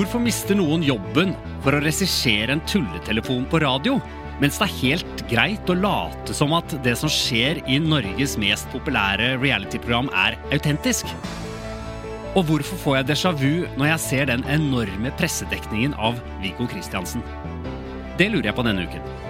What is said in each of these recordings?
Hvorfor mister noen jobben for å regissere en tulletelefon på radio, mens det er helt greit å late som at det som skjer i Norges mest populære realityprogram, er autentisk? Og hvorfor får jeg déjà vu når jeg ser den enorme pressedekningen av Viggo Kristiansen? Det lurer jeg på denne uken.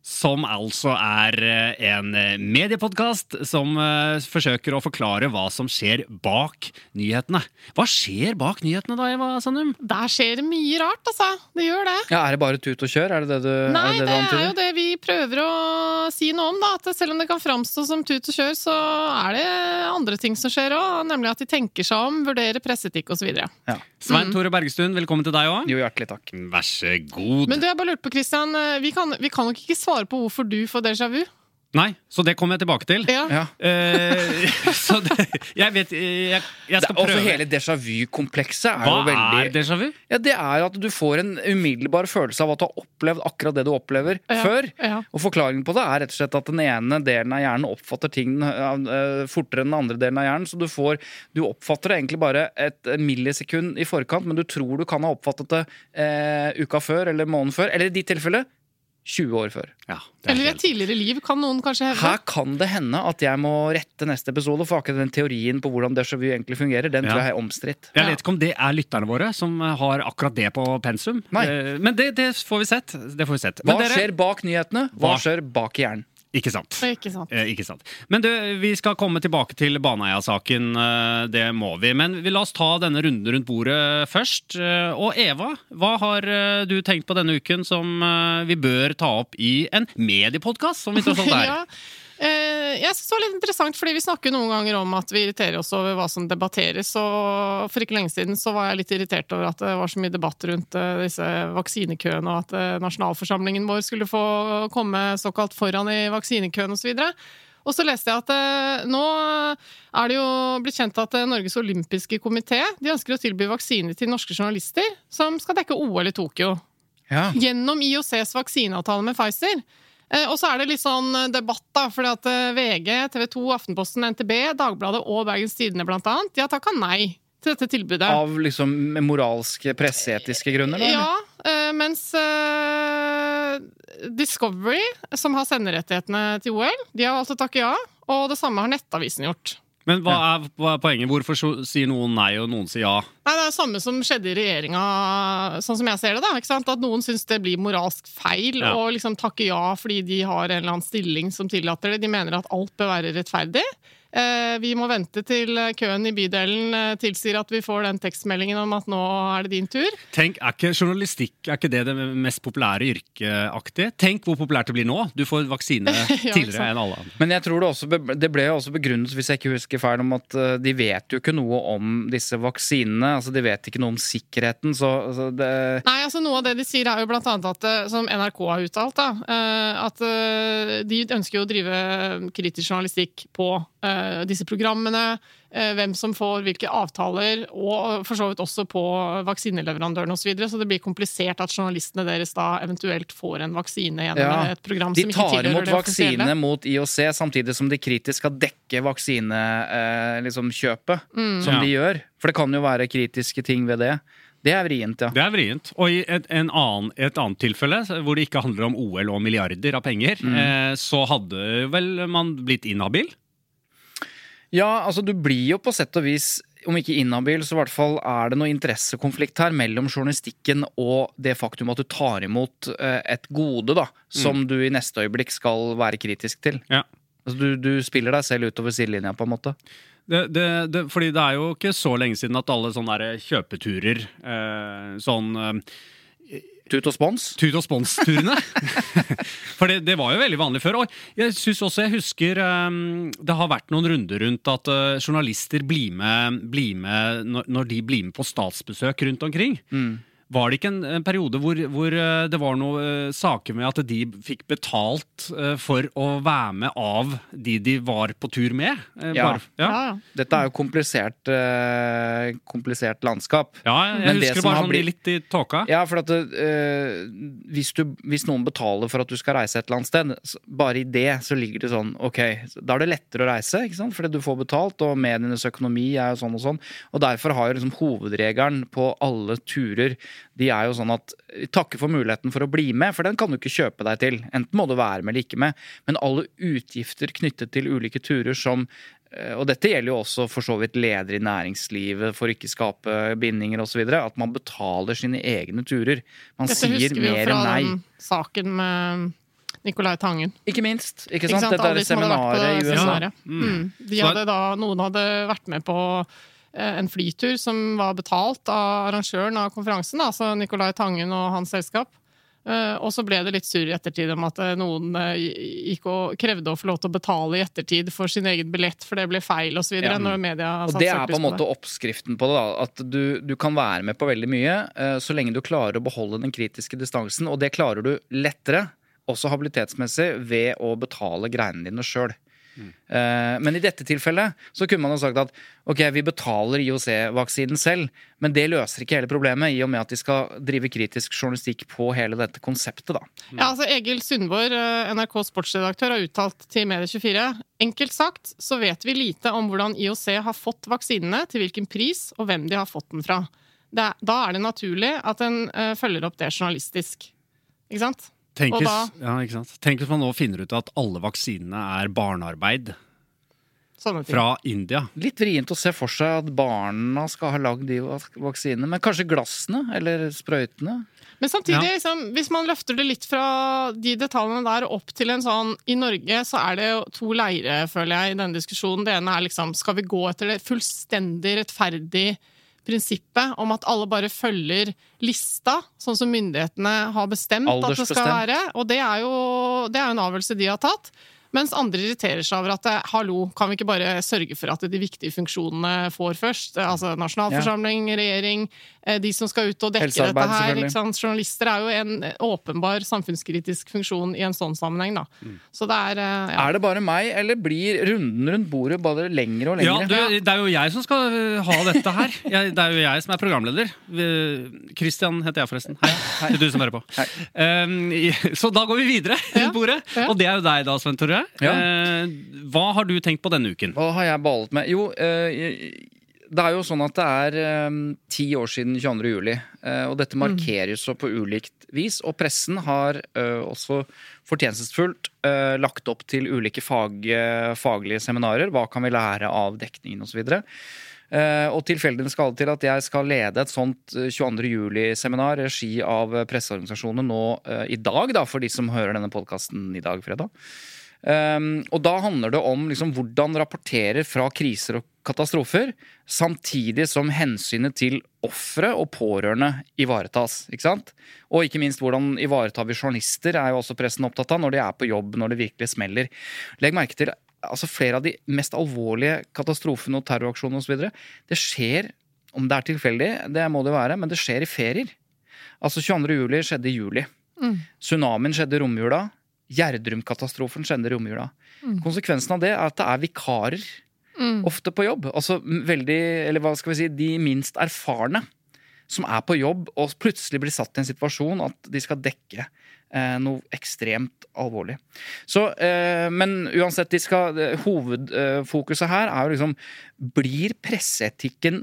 Som altså er eh, en mediepodkast som eh, forsøker å forklare hva som skjer bak nyhetene. Hva skjer bak nyhetene da, Eva Sandum? Der skjer det mye rart, altså. Det gjør det. Ja, Er det bare tut og kjør? Er det det du, Nei, er det, det det er jo det vi prøver å si noe om, da. At selv om det kan framstå som tut og kjør, så er det andre ting som skjer òg. Nemlig at de tenker seg om, vurderer presseetikk osv. Ja. Svein Tore Bergestuen, velkommen til deg òg. Jo, hjertelig takk. Vær så god. Men du, jeg bare lurte på, Christian. Vi kan, vi kan nok ikke svare på hvorfor du får déjà vu. Nei, så det kommer jeg tilbake til. Ja. Ja. Uh, så det, jeg vet Jeg, jeg Det, skal også prøve. hele déjà vu-komplekset er Hva jo veldig er déjà vu? ja, Det er at du får en umiddelbar følelse av at du har opplevd akkurat det du opplever Ja, før. ja. Og forklaringen på det er rett og slett at den ene delen av hjernen oppfatter ting eh, fortere enn den andre delen av hjernen. Så du får Du oppfatter det egentlig bare et millisekund i forkant, men du tror du kan ha oppfattet det eh, uka før eller måneden før. Eller i ditt tilfelle 20 år før. Ja, er Eller i et tidligere liv, kan noen kanskje hevde. Her kan det hende at jeg må rette neste episode, for akkurat den teorien på hvordan déjà vu egentlig fungerer, den Ja. tror jeg er omstridt. Jeg vet ikke om det er lytterne våre som har akkurat det på pensum. Nei. Eh, Men det, det får vi sett. Det får vi sett. Hva dere- skjer bak nyhetene? Hva Hva? skjer bak hjernen? Ikke sant. Ikke sant. Eh, ikke sant. Men du, vi skal komme tilbake til Baneheia-saken. eh, Det må vi. Men vi la oss ta denne runden rundt bordet først. Eh, Og Eva, hva har eh, du tenkt på denne uken som vi bør ta opp i en mediepodkast, som vi tross alt er? Ja. Eh, jeg synes det var litt interessant, fordi Vi snakker noen ganger om at vi irriterer oss over hva som debatteres. og For ikke lenge siden så var jeg litt irritert over at det var så mye debatt rundt eh, disse vaksinekøene, og at eh, nasjonalforsamlingen vår skulle få komme såkalt foran i vaksinekøen osv. Og så leste jeg at nå er det jo blitt kjent at Norges olympiske komité de ønsker å tilby vaksiner til norske journalister som skal dekke OL i Tokyo Ja. gjennom IOCs vaksineavtale med Pfizer. Eh, Og så er det litt sånn eh, debatt, da, fordi at eh, VG, TV 2, Aftenposten, NTB, Dagbladet og Bergens Tidende blant annet, de har takka nei til dette tilbudet. Av liksom moralske, presseetiske grunner? da, eller? Ja, mens Discovery, som har senderettighetene til OL, de har valgt å takke ja, og det samme har Nettavisen gjort. Men hva er, hva er poenget? Hvorfor så- sier noen nei, og noen sier ja? Nei, Det er det samme som skjedde i regjeringa, sånn som jeg ser det. da, ikke sant? At noen syns det blir moralsk feil Ja. å liksom takke ja fordi de har en eller annen stilling som tillater det. De mener at alt bør være rettferdig. Eh, vi må vente til køen i bydelen eh, tilsier at vi får den tekstmeldingen om at nå er det din tur. Tenk, Er ikke journalistikk er ikke det det mest populære yrkeaktige? Tenk hvor populært det blir nå! Du får vaksine tidligere ja, enn alle andre. Men jeg tror det, også, det ble også begrunnet, hvis jeg ikke husker feil, om at eh, de vet jo ikke noe om disse vaksinene. Altså, De vet ikke noe om sikkerheten, så, så det Nei, altså Noe av det de sier, er jo blant annet at, som NRK har uttalt, da, eh, at de ønsker jo å drive kritisk journalistikk på disse programmene. eh, Hvem som får hvilke avtaler, og for så vidt også på vaksineleverandørene osv. Så, videre. så det blir komplisert at journalistene deres da eventuelt får en vaksine gjennom Ja. et program som ikke tar tilhører imot det offisielle. vaksine mot IOC, samtidig som de kritisk skal dekke vaksinekjøpet, liksom, kjøpet, som Ja. de gjør. For det kan jo være kritiske ting ved det. Det er vrient, ja. Det er vrient. Og i et, en annen, et annet tilfelle, hvor det ikke handler om OL og milliarder av penger, Mm. eh, så hadde vel man blitt inhabil? Ja, altså du blir jo på sett og vis om ikke inhabil, så i hvert fall er det noe interessekonflikt her mellom journalistikken og det faktum at du tar imot eh, et gode da, som du i neste øyeblikk skal være kritisk til. Ja. Altså, du, du spiller deg selv utover sidelinja, på en måte. Det, det, det, fordi det er jo ikke så lenge siden at alle sånne kjøpeturer eh, Sånn eh, Tut og spons. Tut og spons-turene. For det, det var jo veldig vanlig før. Og jeg synes også jeg husker um, det har vært noen runder rundt at uh, journalister blir med, blir med når, når de blir med på statsbesøk rundt omkring. Var det ikke en, en periode hvor, hvor uh, det var noen uh, saker med at de fikk betalt uh, for å være med av de de var på tur med? Uh, Ja. bare- ja. Ja. Dette er jo komplisert, eh, komplisert landskap. ja, jeg jeg husker bare sånn blitt- litt i tåka. Ja, for at uh, hvis, du, hvis noen betaler for at du skal reise et eller annet sted, bare i det så ligger det sånn Ok, da er det lettere å reise, ikke sant? fordi du får betalt, og medienes økonomi er jo sånn og sånn. Og derfor har jo liksom hovedregelen på alle turer de er jo sånn at takke for muligheten for å bli med, for den kan du ikke kjøpe deg til. Enten må du være med eller ikke med, men alle utgifter knyttet til ulike turer som eh, og dette gjelder jo også for så vidt ledere i næringslivet for ikke skape bindinger osv. At man betaler sine egne turer. Man Dette sier husker vi jo Dette fra vi fra den saken med Nicolai Tangen. Ikke minst. ikke Ikke sant? sant? Dette er de som hadde vært på seminaret i USA. Ja. Mm. De hadde da, noen hadde vært med på eh, en flytur som var betalt av arrangøren av konferansen, altså Nicolai Tangen og hans selskap. Eh, og så ble det litt surr i ettertid om at eh, noen eh, gikk og krevde å få lov til å betale i ettertid for sin egen billett, for det ble feil osv. Ja. når media Og det er på en måte oppskriften på det. da, At du, du kan være med på veldig mye eh, så lenge du klarer å beholde den kritiske distansen. Og det klarer du lettere, også habilitetsmessig, ved å betale greiene dine sjøl. Men i dette tilfellet så kunne man jo sagt at ok, vi betaler IOC-vaksinen selv, men det løser ikke hele problemet, i og med at de skal drive kritisk journalistikk på hele dette konseptet. da. Ja, altså Egil Sundborg, eh, NRK sportsredaktør, har uttalt til Medie24 Enkelt sagt så vet vi lite om hvordan IOC har fått vaksinene, til hvilken pris og hvem de har fått den fra. Da er det naturlig at en eh, følger opp det journalistisk. Ikke sant? Tenk Og hvis, da- ja, ikke sant? Tenk hvis man nå finner ut at alle vaksinene er barnearbeid fra India. Litt vrient å se for seg at barna skal ha lagd de vaksinene, men kanskje glassene eller sprøytene? Men samtidig, Ja. liksom, hvis man løfter det litt fra de detaljene der opp til en sånn I Norge så er det jo to leire, føler jeg, i denne diskusjonen. Det ene er liksom Skal vi gå etter det fullstendig rettferdig prinsippet om at alle bare følger lista, sånn som myndighetene har bestemt at det skal være? Og det er jo, det er jo en avgjørelse de har tatt. Mens andre irriterer seg over at eh, hallo, kan vi ikke bare sørge for at de viktige funksjonene får først? Eh, Altså nasjonalforsamling, regjering, eh, de som skal ut og dekke Helsearbeid, dette her. Ikke sant? Journalister er jo en åpenbar samfunnskritisk funksjon i en sånn sammenheng, da. Mm. Så det er ja. Er det bare meg, eller blir runden rundt bordet bare lengre og Ja, lengre? du, det er jo jeg som skal ha dette her. Jeg, det er jo jeg som er programleder. Kristian Christian heter jeg, forresten. Hei. Hei. Du som hører på. Um, så da går vi videre Ja, bordet. ja. Og det er jo deg da, Sven Ja. Eh, hva har du tenkt på denne uken? Hva har jeg ballet med? Jo, eh, det er jo sånn at det er eh, ti år siden 22. juli. eh, og dette markeres jo på ulikt vis. Og pressen har eh, også fortjenestefullt eh, lagt opp til ulike fag, eh, faglige seminarer. Hva kan vi lære av dekningen osv. Uh, og tilfeldigvis skal det til at jeg skal lede et sånt eh, 22. juli-seminar i regi av presseorganisasjonene nå i dag, da, for de som hører denne podkasten i dag, fredag. Um, og da handler det om liksom, hvordan rapporterer fra kriser og katastrofer, samtidig som hensynet til ofre og pårørende ivaretas. ikke sant? Og ikke minst hvordan ivaretar vi journalister, er jo også pressen opptatt av når de er på jobb, når det virkelig smeller. Legg merke til altså flere av de mest alvorlige katastrofene og terroraksjonene osv. Det skjer, om det er tilfeldig, det må det være, men det skjer i ferier. Altså 22. juli skjedde i juli. Tsunamien skjedde i romjula. Gjerdrum-katastrofen skjedde i romjula. Konsekvensen av det er at det er vikarer ofte på jobb. Altså veldig, eller hva skal vi si, de minst erfarne som er på jobb og plutselig blir satt i en situasjon at de skal dekke eh, noe ekstremt alvorlig. Så, eh, men uansett, skal, eh, hovedfokuset her er jo liksom Blir presseetikken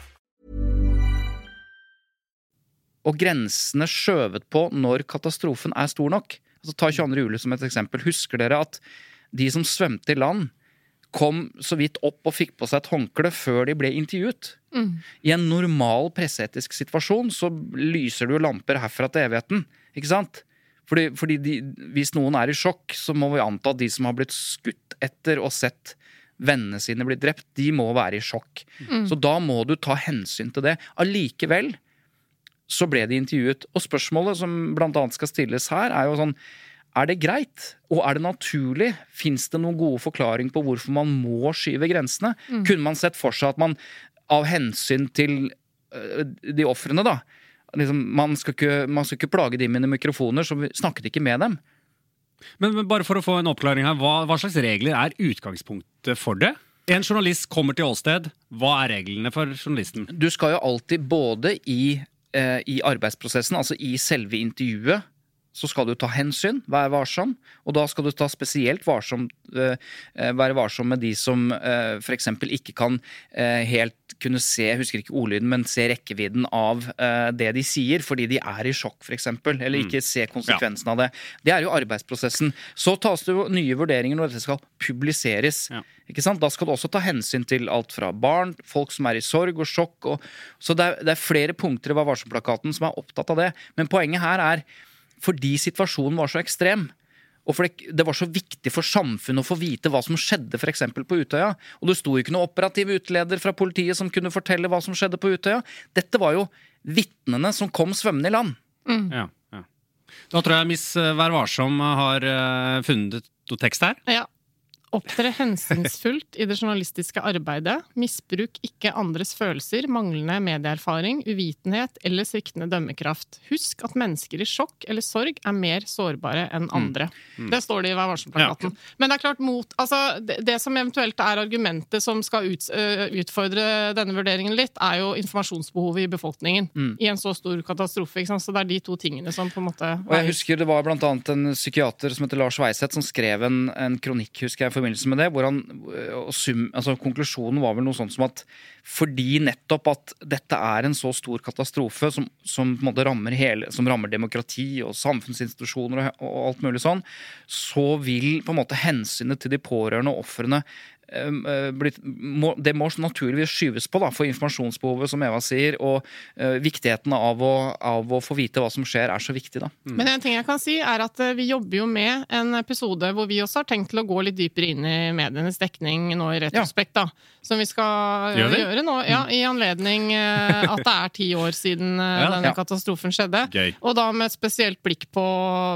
Og grensene skjøvet på når katastrofen er stor nok. Altså, ta 22. juli som et eksempel. Husker dere at de som svømte i land, kom så vidt opp og fikk på seg et håndkle før de ble intervjuet? I en normal presseetisk situasjon så lyser det jo lamper herfra til evigheten. Ikke sant? Fordi, fordi de, hvis noen er i sjokk, så må vi anta at de som har blitt skutt etter og sett vennene sine bli drept, de må være i sjokk. Så da må du ta hensyn til det. Allikevel så ble de intervjuet. Og spørsmålet som annet skal stilles her, er jo sånn Er det greit? Og er det naturlig? Fins det noen gode forklaring på hvorfor man må skyve grensene? Kunne man sett for seg at man av hensyn til øh, de ofrene, da liksom, man, skal ikke, man skal ikke plage dem med mikrofoner, så vi snakket ikke med dem. Men, men bare for å få en oppklaring her, hva, hva slags regler er utgangspunktet for det? En journalist kommer til åsted. Hva er reglene for journalisten? Du skal jo alltid både i, i arbeidsprosessen, altså i selve intervjuet, så skal du ta hensyn, være varsom, og da skal du ta spesielt varsom, eh, eh, være varsom med de som uh, f.eks. ikke kan eh, helt kunne se, jeg husker ikke ordlyden, men se rekkevidden av eh, det de sier, fordi de er i sjokk, f.eks., eller ikke se konsekvensen av det. Det er jo arbeidsprosessen. Så tas det jo nye vurderinger når dette skal publiseres. Ja. Ikke sant? Da skal du også ta hensyn til alt fra barn, folk som er i sorg og sjokk. Og, så det er, det er flere punkter i Vær varsom-plakaten som er opptatt av det. Men poenget her er fordi situasjonen var så ekstrem, og fordi det var så viktig for samfunnet å få vite hva som skjedde for eksempel på Utøya. Og det sto jo ikke noen operativ utleder fra politiet som kunne fortelle hva som skjedde på Utøya. Dette var jo vitnene som kom svømmende i land. Ja, ja. Da tror jeg Miss Vær varsom har eh, funnet noe tekst her. Ja. Opptre hensynsfullt i det journalistiske arbeidet. Misbruk ikke andres følelser, manglende medieerfaring, uvitenhet eller sviktende dømmekraft. Husk at mennesker i sjokk eller sorg er mer sårbare enn andre. Det står det i Vær varsom-plakaten. Men det er klart mot altså, det, det som eventuelt er argumentet som skal ut, uh, utfordre denne vurderingen litt, er jo informasjonsbehovet i befolkningen i en så stor katastrofe. Ikke sant? Så det er de to tingene som på en måte Og jeg husker Det var blant annet en psykiater som heter Lars Weiseth, som skrev en, en kronikk husker jeg, i forbindelse med det, hvor han, og sum, altså Konklusjonen var vel noe sånt som at fordi nettopp at dette er en så stor katastrofe som, som, på en måte rammer, hele, som rammer demokrati og samfunnsinstitusjoner og, og alt mulig sånn, så vil på en måte hensynet til de pårørende og ofrene eh, blitt, må, det må naturligvis skyves på da, for informasjonsbehovet, som Eva sier, og eh, viktigheten av å, av å få vite hva som skjer, er så viktig. da. Men en ting jeg kan si er at eh, vi jobber jo med en episode hvor vi også har tenkt til å gå litt dypere inn i medienes dekning nå i retrospekt. da, Som vi skal Gjør vi? gjøre nå, ja, i anledning eh, at det er ti år siden eh, Ja. denne Ja. katastrofen skjedde. Gøy. Og da med et spesielt blikk på,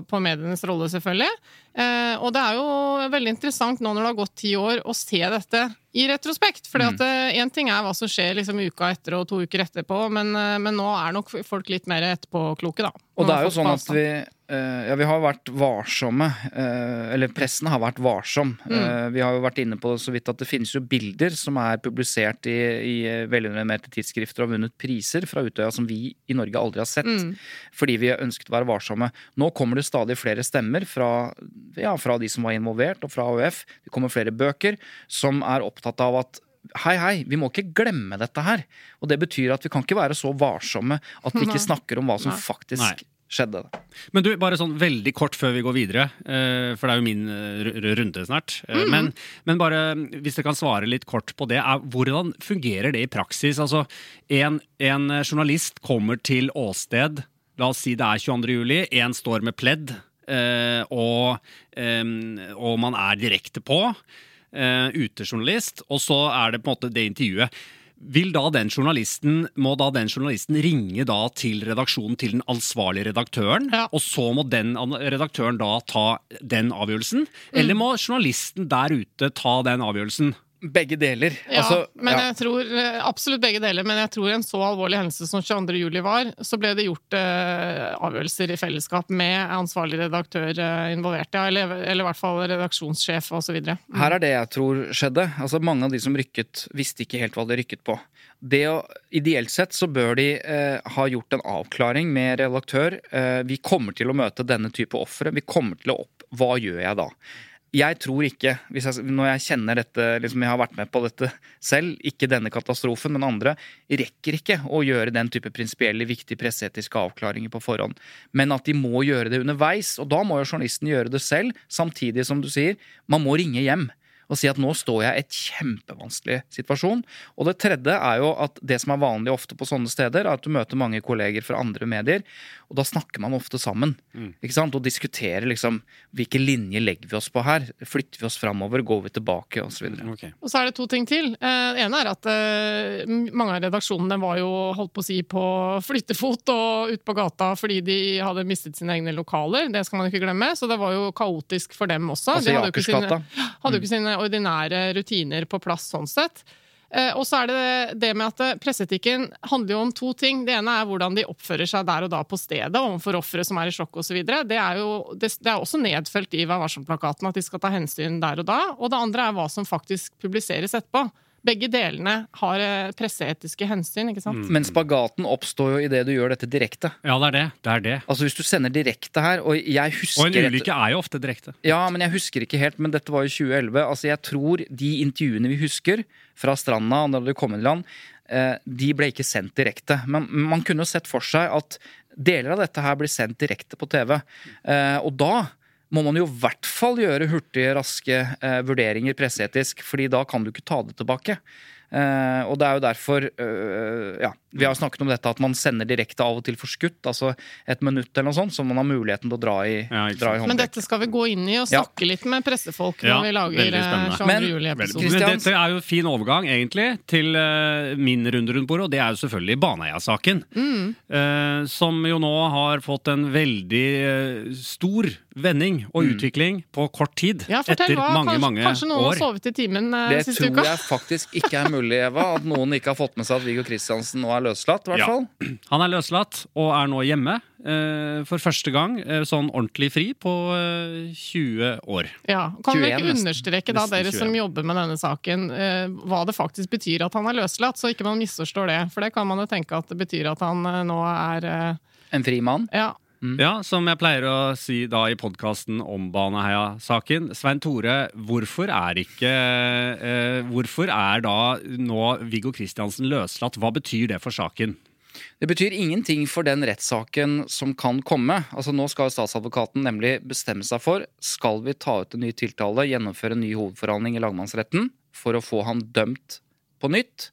på medienes rolle, selvfølgelig. Eh, og det er jo veldig interessant nå når det har gått ti år, å se dette i retrospekt. For Mm. én ting er hva som skjer liksom uka etter og to uker etterpå, men, eh, men nå er nok folk litt mer etterpåkloke, da. Og det er jo sånn at vi eh, Ja, vi har vært varsomme. eh, eller pressen har vært varsom. Eh, vi har jo vært inne på det så vidt at det finnes jo bilder som er publisert i, i eh, tidsskrifter og har vunnet priser fra Utøya som vi i Norge aldri har sett. Fordi vi har ønsket å være varsomme. Nå kommer det stadig flere stemmer fra, ja, fra de som var involvert, og fra AUF. Det kommer flere bøker som er opptatt av at Hei, hei, vi må ikke glemme dette her. Og det betyr at vi kan ikke være så varsomme at vi ikke snakker om hva som faktisk Nei. Skjedde det. Men du, bare sånn veldig kort før vi går videre, eh, for det er jo min eh, runde snart. Eh, Men, men bare hvis dere kan svare litt kort på det, er hvordan fungerer det i praksis? Altså, en, en journalist kommer til åsted, la oss si det er 22. juli, en står med pledd, og, og man er direkte på, eh, utejournalist, og så er det på en måte det intervjuet. Vil da den journalisten, Må da den journalisten ringe da til redaksjonen til den ansvarlige redaktøren, Ja. og så må den redaktøren da ta den avgjørelsen? Eller må journalisten der ute ta den avgjørelsen? Begge deler. Ja, Altså, men ja. jeg tror eh, absolutt begge deler. Men jeg tror i en så alvorlig hendelse som 22. juli var, så ble det gjort eh, avgjørelser i fellesskap med ansvarlig redaktør eh, involvert. Ja, eller, eller i hvert fall redaksjonssjef osv. Her er det jeg tror skjedde. Altså Mange av de som rykket, visste ikke helt hva de rykket på. Det å, Ideelt sett så bør de eh, ha gjort en avklaring med redaktør. Eh, vi kommer til å møte denne type ofre. Vi kommer til å opp... Hva gjør jeg da? Jeg tror ikke, jeg, når jeg kjenner dette, liksom jeg har vært med på dette selv, ikke denne katastrofen, men andre, rekker ikke å gjøre den type prinsipielle, viktige presseetiske avklaringer på forhånd. Men at de må gjøre det underveis. Og da må jo journalisten gjøre det selv, samtidig som du sier, man må ringe hjem og si at nå står jeg i et kjempevanskelig situasjon. Og det tredje er jo at det som er vanlig ofte på sånne steder, er at du møter mange kolleger fra andre medier, og da snakker man ofte sammen. ikke sant? Og diskuterer liksom hvilke linjer legger vi oss på her? Flytter vi oss framover? Går vi tilbake? Og så videre. Og så er det to ting til. Eh, Det ene er at eh, mange av redaksjonene var jo holdt på å si på flyttefot og ute på gata fordi de hadde mistet sine egne lokaler. Det skal man ikke glemme. Så det var jo kaotisk for dem også. Altså de hadde jo ikke sine, hadde jo ikke sine ordinære rutiner på plass sånn sett. Eh, Og så er det det med at eh, presseetikken handler jo om to ting. Det ene er hvordan de oppfører seg der og da på stedet overfor ofre som er i sjokk osv. Det, er jo- det, det er også nedfelt i Vær varsom-plakaten at de skal ta hensyn der og da. Og det andre er hva som faktisk publiseres etterpå. Begge delene har eh, presseetiske hensyn, ikke sant? Men spagaten oppstår jo idet du gjør dette direkte. Ja, det er det. Det er det. Altså Hvis du sender direkte her, og jeg husker Og en ulykke er jo ofte direkte. Ja, men jeg husker ikke helt, men dette var jo 2011. Altså, jeg tror de intervjuene vi husker fra stranda da de kom inn i land, eh, de ble ikke sendt direkte. Men man kunne jo sett for seg at deler av dette her blir sendt direkte på TV. Eh, og da må man jo i hvert fall gjøre hurtige, raske eh, vurderinger presseetisk, fordi da kan du ikke ta det tilbake. Eh, og det er jo derfor uh, Ja, vi har snakket om dette at man sender direkte av og til forskutt, altså et minutt eller noe sånt, så man har muligheten til å dra i, Ja, dra i. Men dette skal vi gå inn i og Ja. snakke litt med pressefolk Ja, når vi lager veldig eh, 22. Juli-episoden. Dette er jo fin overgang, egentlig, til uh, min runde rundt bordet, og det er jo selvfølgelig Baneheia-saken. Eh, som jo nå har fått en veldig stor vending og utvikling på kort tid. Ja, fortell etter hva. mange, kanskje, mange kanskje noen har år. sovet i timen eh, Det tror jeg faktisk ikke er mulig, Eva. At noen ikke har fått med seg at Viggo Kristiansen nå er løslatt. i hvert Ja. Han er løslatt og er nå hjemme eh, for første gang eh, sånn ordentlig fri på eh, 20 år. Ja, Kan vi 21 ikke nesten. understreke, da, dere 21. som jobber med denne saken, eh, hva det faktisk betyr at han er løslatt, så ikke man misforstår det. For det kan man jo tenke at det betyr at han eh, nå er eh, En fri mann. Ja. Ja, som jeg pleier å si da i podkasten om Baneheia-saken. Svein Tore, hvorfor er ikke eh, Hvorfor er da nå Viggo Kristiansen løslatt? Hva betyr det for saken? Det betyr ingenting for den rettssaken som kan komme. Altså Nå skal statsadvokaten nemlig bestemme seg for skal vi ta ut en ny tiltale, gjennomføre en ny hovedforhandling i lagmannsretten for å få han dømt på nytt,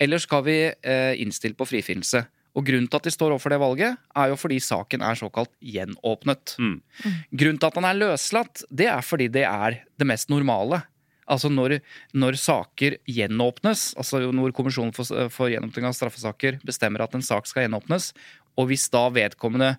eller skal vi eh, innstille på frifinnelse. Og Grunnen til at de står overfor det valget, er jo fordi saken er såkalt gjenåpnet. Mm. Grunnen til at han er løslatt, det er fordi det er det mest normale. Altså når, når saker gjenåpnes, altså når Kommisjonen for, for gjenåpning av straffesaker bestemmer at en sak skal gjenåpnes, og hvis da vedkommende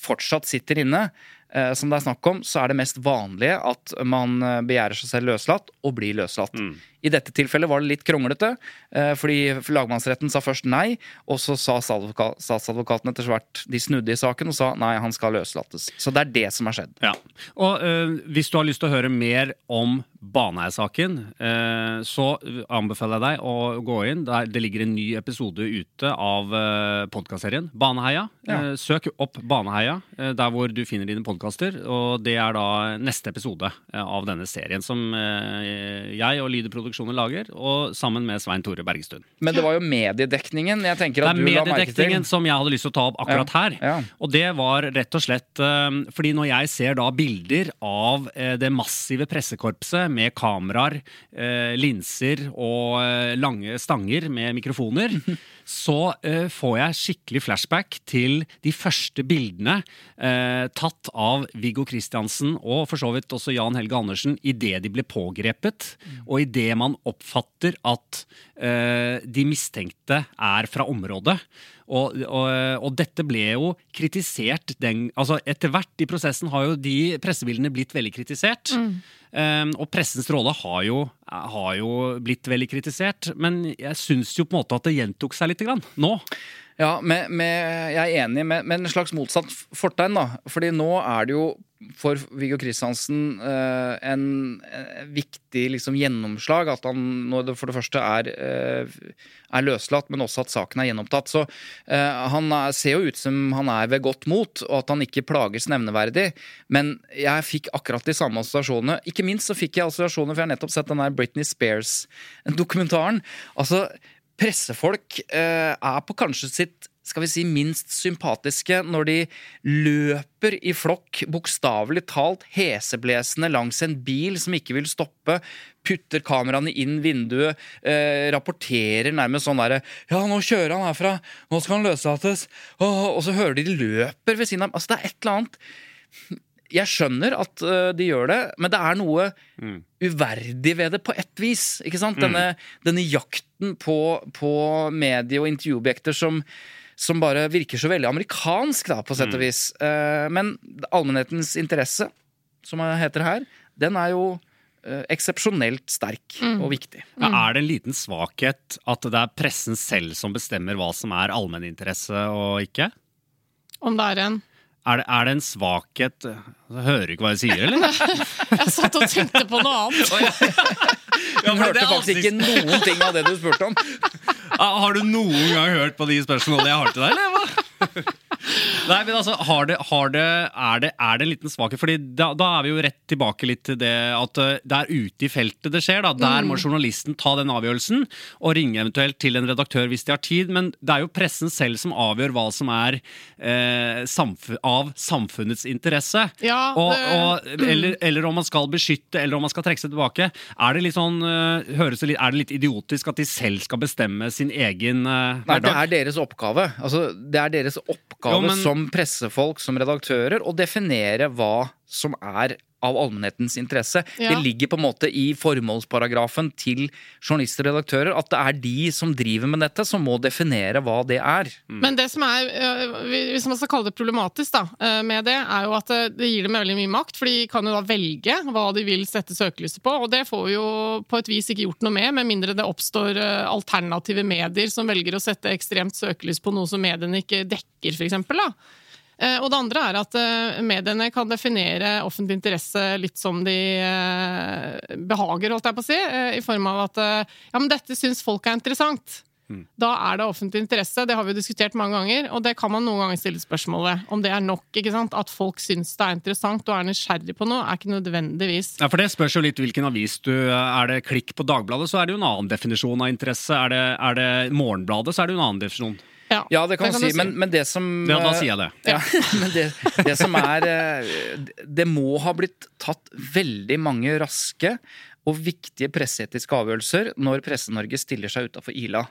fortsatt sitter inne, eh, som det er snakk om, så er det mest vanlige at man eh, begjærer seg selv løslatt og blir løslatt. I dette tilfellet var det litt kronglete, eh, fordi lagmannsretten sa først nei, og så sa statsadvokaten etter hvert De snudde i saken og sa nei, han skal løslates. Så det er det som har skjedd. Ja. Og øh, hvis du har lyst til å høre mer om Baneheia-saken, øh, så anbefaler jeg deg å gå inn. Der det ligger en ny episode ute av øh, podkastserien Baneheia. Ja. Søk opp Baneheia eh, der hvor du finner dine podkaster. Og det er da neste episode av denne serien som jeg og Lyder og lager, og sammen med Svein Tore Bergestuen. Men det var jo mediedekningen jeg tenker Det at er du la merke til. mediedekningen som jeg hadde lyst til å ta opp akkurat her. ja. Og det var rett og slett eh, fordi når jeg ser da bilder av eh, det massive pressekorpset med kameraer, eh, linser og lange stanger med mikrofoner, så eh, får jeg skikkelig flashback til de første bildene eh, tatt av Viggo Kristiansen og for så vidt også Jan Helge Andersen idet de ble pågrepet, og idet man oppfatter at eh, de mistenkte er fra området. Og, og, og dette ble jo kritisert den, altså Etter hvert i prosessen har jo de pressebildene blitt veldig kritisert. Um, og pressens rolle har jo, har jo blitt veldig kritisert. Men jeg syns jo på en måte at det gjentok seg litt grann, nå. Ja, med, med, jeg er enig med, med en slags motsatt fortegn, da. Fordi nå er det jo for Viggo Kristiansen eh, en, en viktig liksom, gjennomslag at han nå for det første er, eh, er løslatt, men også at saken er gjenopptatt. Så eh, han er, ser jo ut som han er ved godt mot, og at han ikke plages nevneverdig. Men jeg fikk akkurat de samme assosiasjonene. Ikke minst så fikk jeg assosiasjoner, for jeg har nettopp sett den der Britney Spears-dokumentaren. Altså, pressefolk eh, er på kanskje sitt skal vi si minst sympatiske når de løper i flokk, bokstavelig talt heseblesende langs en bil som ikke vil stoppe, putter kameraene inn vinduet, eh, rapporterer nærmest sånn derre Ja, nå kjører han herfra, nå skal han løslates, og, og så hører de de løper ved siden av. Altså, det er et eller annet jeg skjønner at uh, de gjør det, men det er noe uverdig ved det på ett vis. ikke sant? Denne, denne jakten på, på medie- og intervjuobjekter som, som bare virker så veldig amerikansk, da, på sett og vis. Uh, men allmennhetens interesse, som det heter her, den er jo uh, eksepsjonelt sterk og viktig. Ja, er det en liten svakhet at det er pressen selv som bestemmer hva som er allmenninteresse og ikke? Om det er en Er det, er det en svakhet Jeg Hører du ikke hva jeg sier, eller? Jeg satt og tenkte på noe annet. Jeg hørte faktisk ikke noen ting av det du spurte om. Ah, Har du noen gang hørt på de spørsmålene jeg har til deg, eller hva? Nei, men altså, har det, har det, er, det, er det en liten svakhet? Fordi da, da er vi jo rett tilbake litt til det at eh, det er ute i feltet det skjer. Da. Der må journalisten ta den avgjørelsen og ringe eventuelt til en redaktør hvis de har tid. Men det er jo pressen selv som avgjør hva som er eh, samf av samfunnets interesse. Ja, og, det- og, eller, eller om man skal beskytte, eller om man skal trekke seg tilbake. Er det litt sånn, eh, høres det litt, er det litt idiotisk at de selv skal bestemme sin egen eh, Nei, det hverdag? er deres oppgave. Altså, det er deres oppgave Jo, men- som pressefolk, som redaktører, å definere hva som er av allmennhetens interesse. Ja. Det ligger på en måte i formålsparagrafen til journalister og redaktører at det er de som driver med dette, som må definere hva det er. Men det som er, øh, hvis man skal kalle det problematisk da, øh, med det, er jo at det- det gir dem veldig mye makt, for de kan jo da velge hva de vil sette søkelyset på, og det får vi jo på et vis ikke gjort noe med, med mindre det oppstår alternative medier som velger å sette ekstremt søkelys på noe som mediene ikke dekker, for eksempel da. Eh, Og det andre er at eh, mediene kan definere offentlig interesse litt som de eh, behager, holdt jeg på å si, eh, i form av at eh, ja, men dette syns folk er interessant. Da er det offentlig interesse, det har vi jo diskutert mange ganger, og det kan man noen ganger stille spørsmål ved. Om det er nok, ikke sant? At folk syns det er interessant og er nysgjerrig på noe, er ikke nødvendigvis Ja, for Det spørs jo litt hvilken avis du Er det klikk på Dagbladet, så er det jo en annen definisjon av interesse. Er det, er det Morgenbladet, så er det jo en annen definisjon. Ja, det kan, Det kan si, du si, men, men det som Ja, da eh, sier jeg det. Ja, men det, det som er eh, Det må ha blitt tatt veldig mange raske og viktige presseetiske avgjørelser når Presse-Norge stiller seg utafor Ila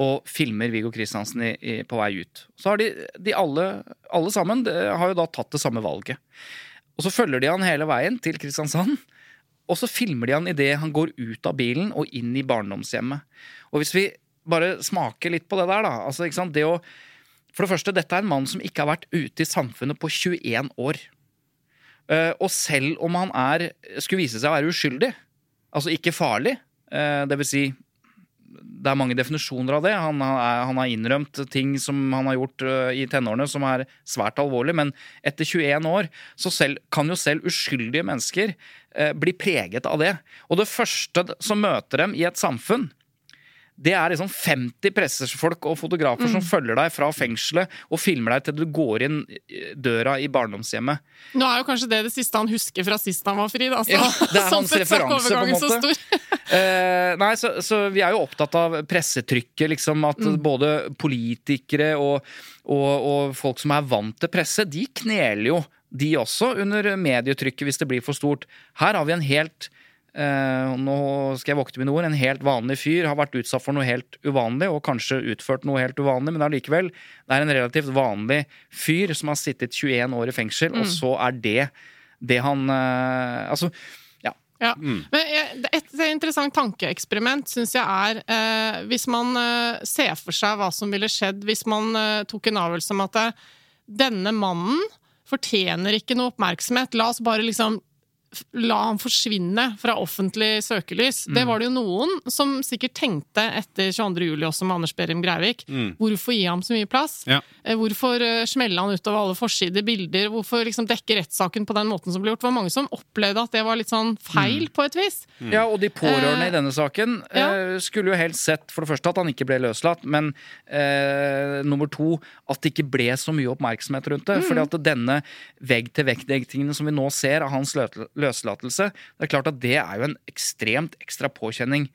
og filmer Viggo Kristiansen i, i, på vei ut. Så har de, de alle, alle sammen de har jo da tatt det samme valget. Og så følger de han hele veien til Kristiansand. Og så filmer de han idet han går ut av bilen og inn i barndomshjemmet. Og hvis vi bare smake litt på det der, da. Altså, ikke sant? Det å, for det første, dette er en mann som ikke har vært ute i samfunnet på 21 år. Uh, og selv om han er, skulle vise seg å være uskyldig, altså ikke farlig, uh, det vil si det er mange definisjoner av det. Han, er, han har innrømt ting som han har gjort uh, i tenårene som er svært alvorlig, men etter 21 år så selv, kan jo selv uskyldige mennesker uh, bli preget av det. Og det første som møter dem i et samfunn, det er liksom 50 pressefolk og fotografer Mm. som følger deg fra fengselet og filmer deg til du går inn døra i barndomshjemmet. Nå er jo kanskje det det siste han husker fra sist han var fri. Da, så, Ja, det er sånn hans er referanse, på en måte. så. Eh, nei, så, så vi er jo opptatt av pressetrykket, liksom. At Mm. både politikere og, og, og folk som er vant til presse, de kneler jo, de også, under medietrykket hvis det blir for stort. Her har vi en helt eh, nå skal jeg vokte mine ord, en helt vanlig fyr har vært utsatt for noe helt uvanlig, og kanskje utført noe helt uvanlig, men allikevel, det er en relativt vanlig fyr som har sittet 21 år i fengsel, og så er det det han eh, Altså, ja. Ja. Men et interessant tankeeksperiment syns jeg er eh, hvis man eh, ser for seg hva som ville skjedd hvis man eh, tok en avgjørelse om at denne mannen fortjener ikke noe oppmerksomhet. La oss bare liksom La ham forsvinne fra offentlig søkelys. Det var det jo noen som sikkert tenkte etter 22. juli også med Anders Behring Breivik. Hvorfor gi ham så mye plass? Ja. Eh, Hvorfor eh, smelle han utover alle forsider, bilder? Hvorfor liksom dekke rettssaken på den måten som ble gjort? Det var mange som opplevde at det var litt sånn feil, på et vis. Ja, og de pårørende i denne saken ja. eh, skulle jo helst sett for det første at han ikke ble løslatt, men eh, nummer to at det ikke ble så mye oppmerksomhet rundt det. fordi at denne vegg-til-vegg-tingene som vi nå ser av hans lø- løslatelse, det er klart at det er jo en ekstremt ekstra påkjenning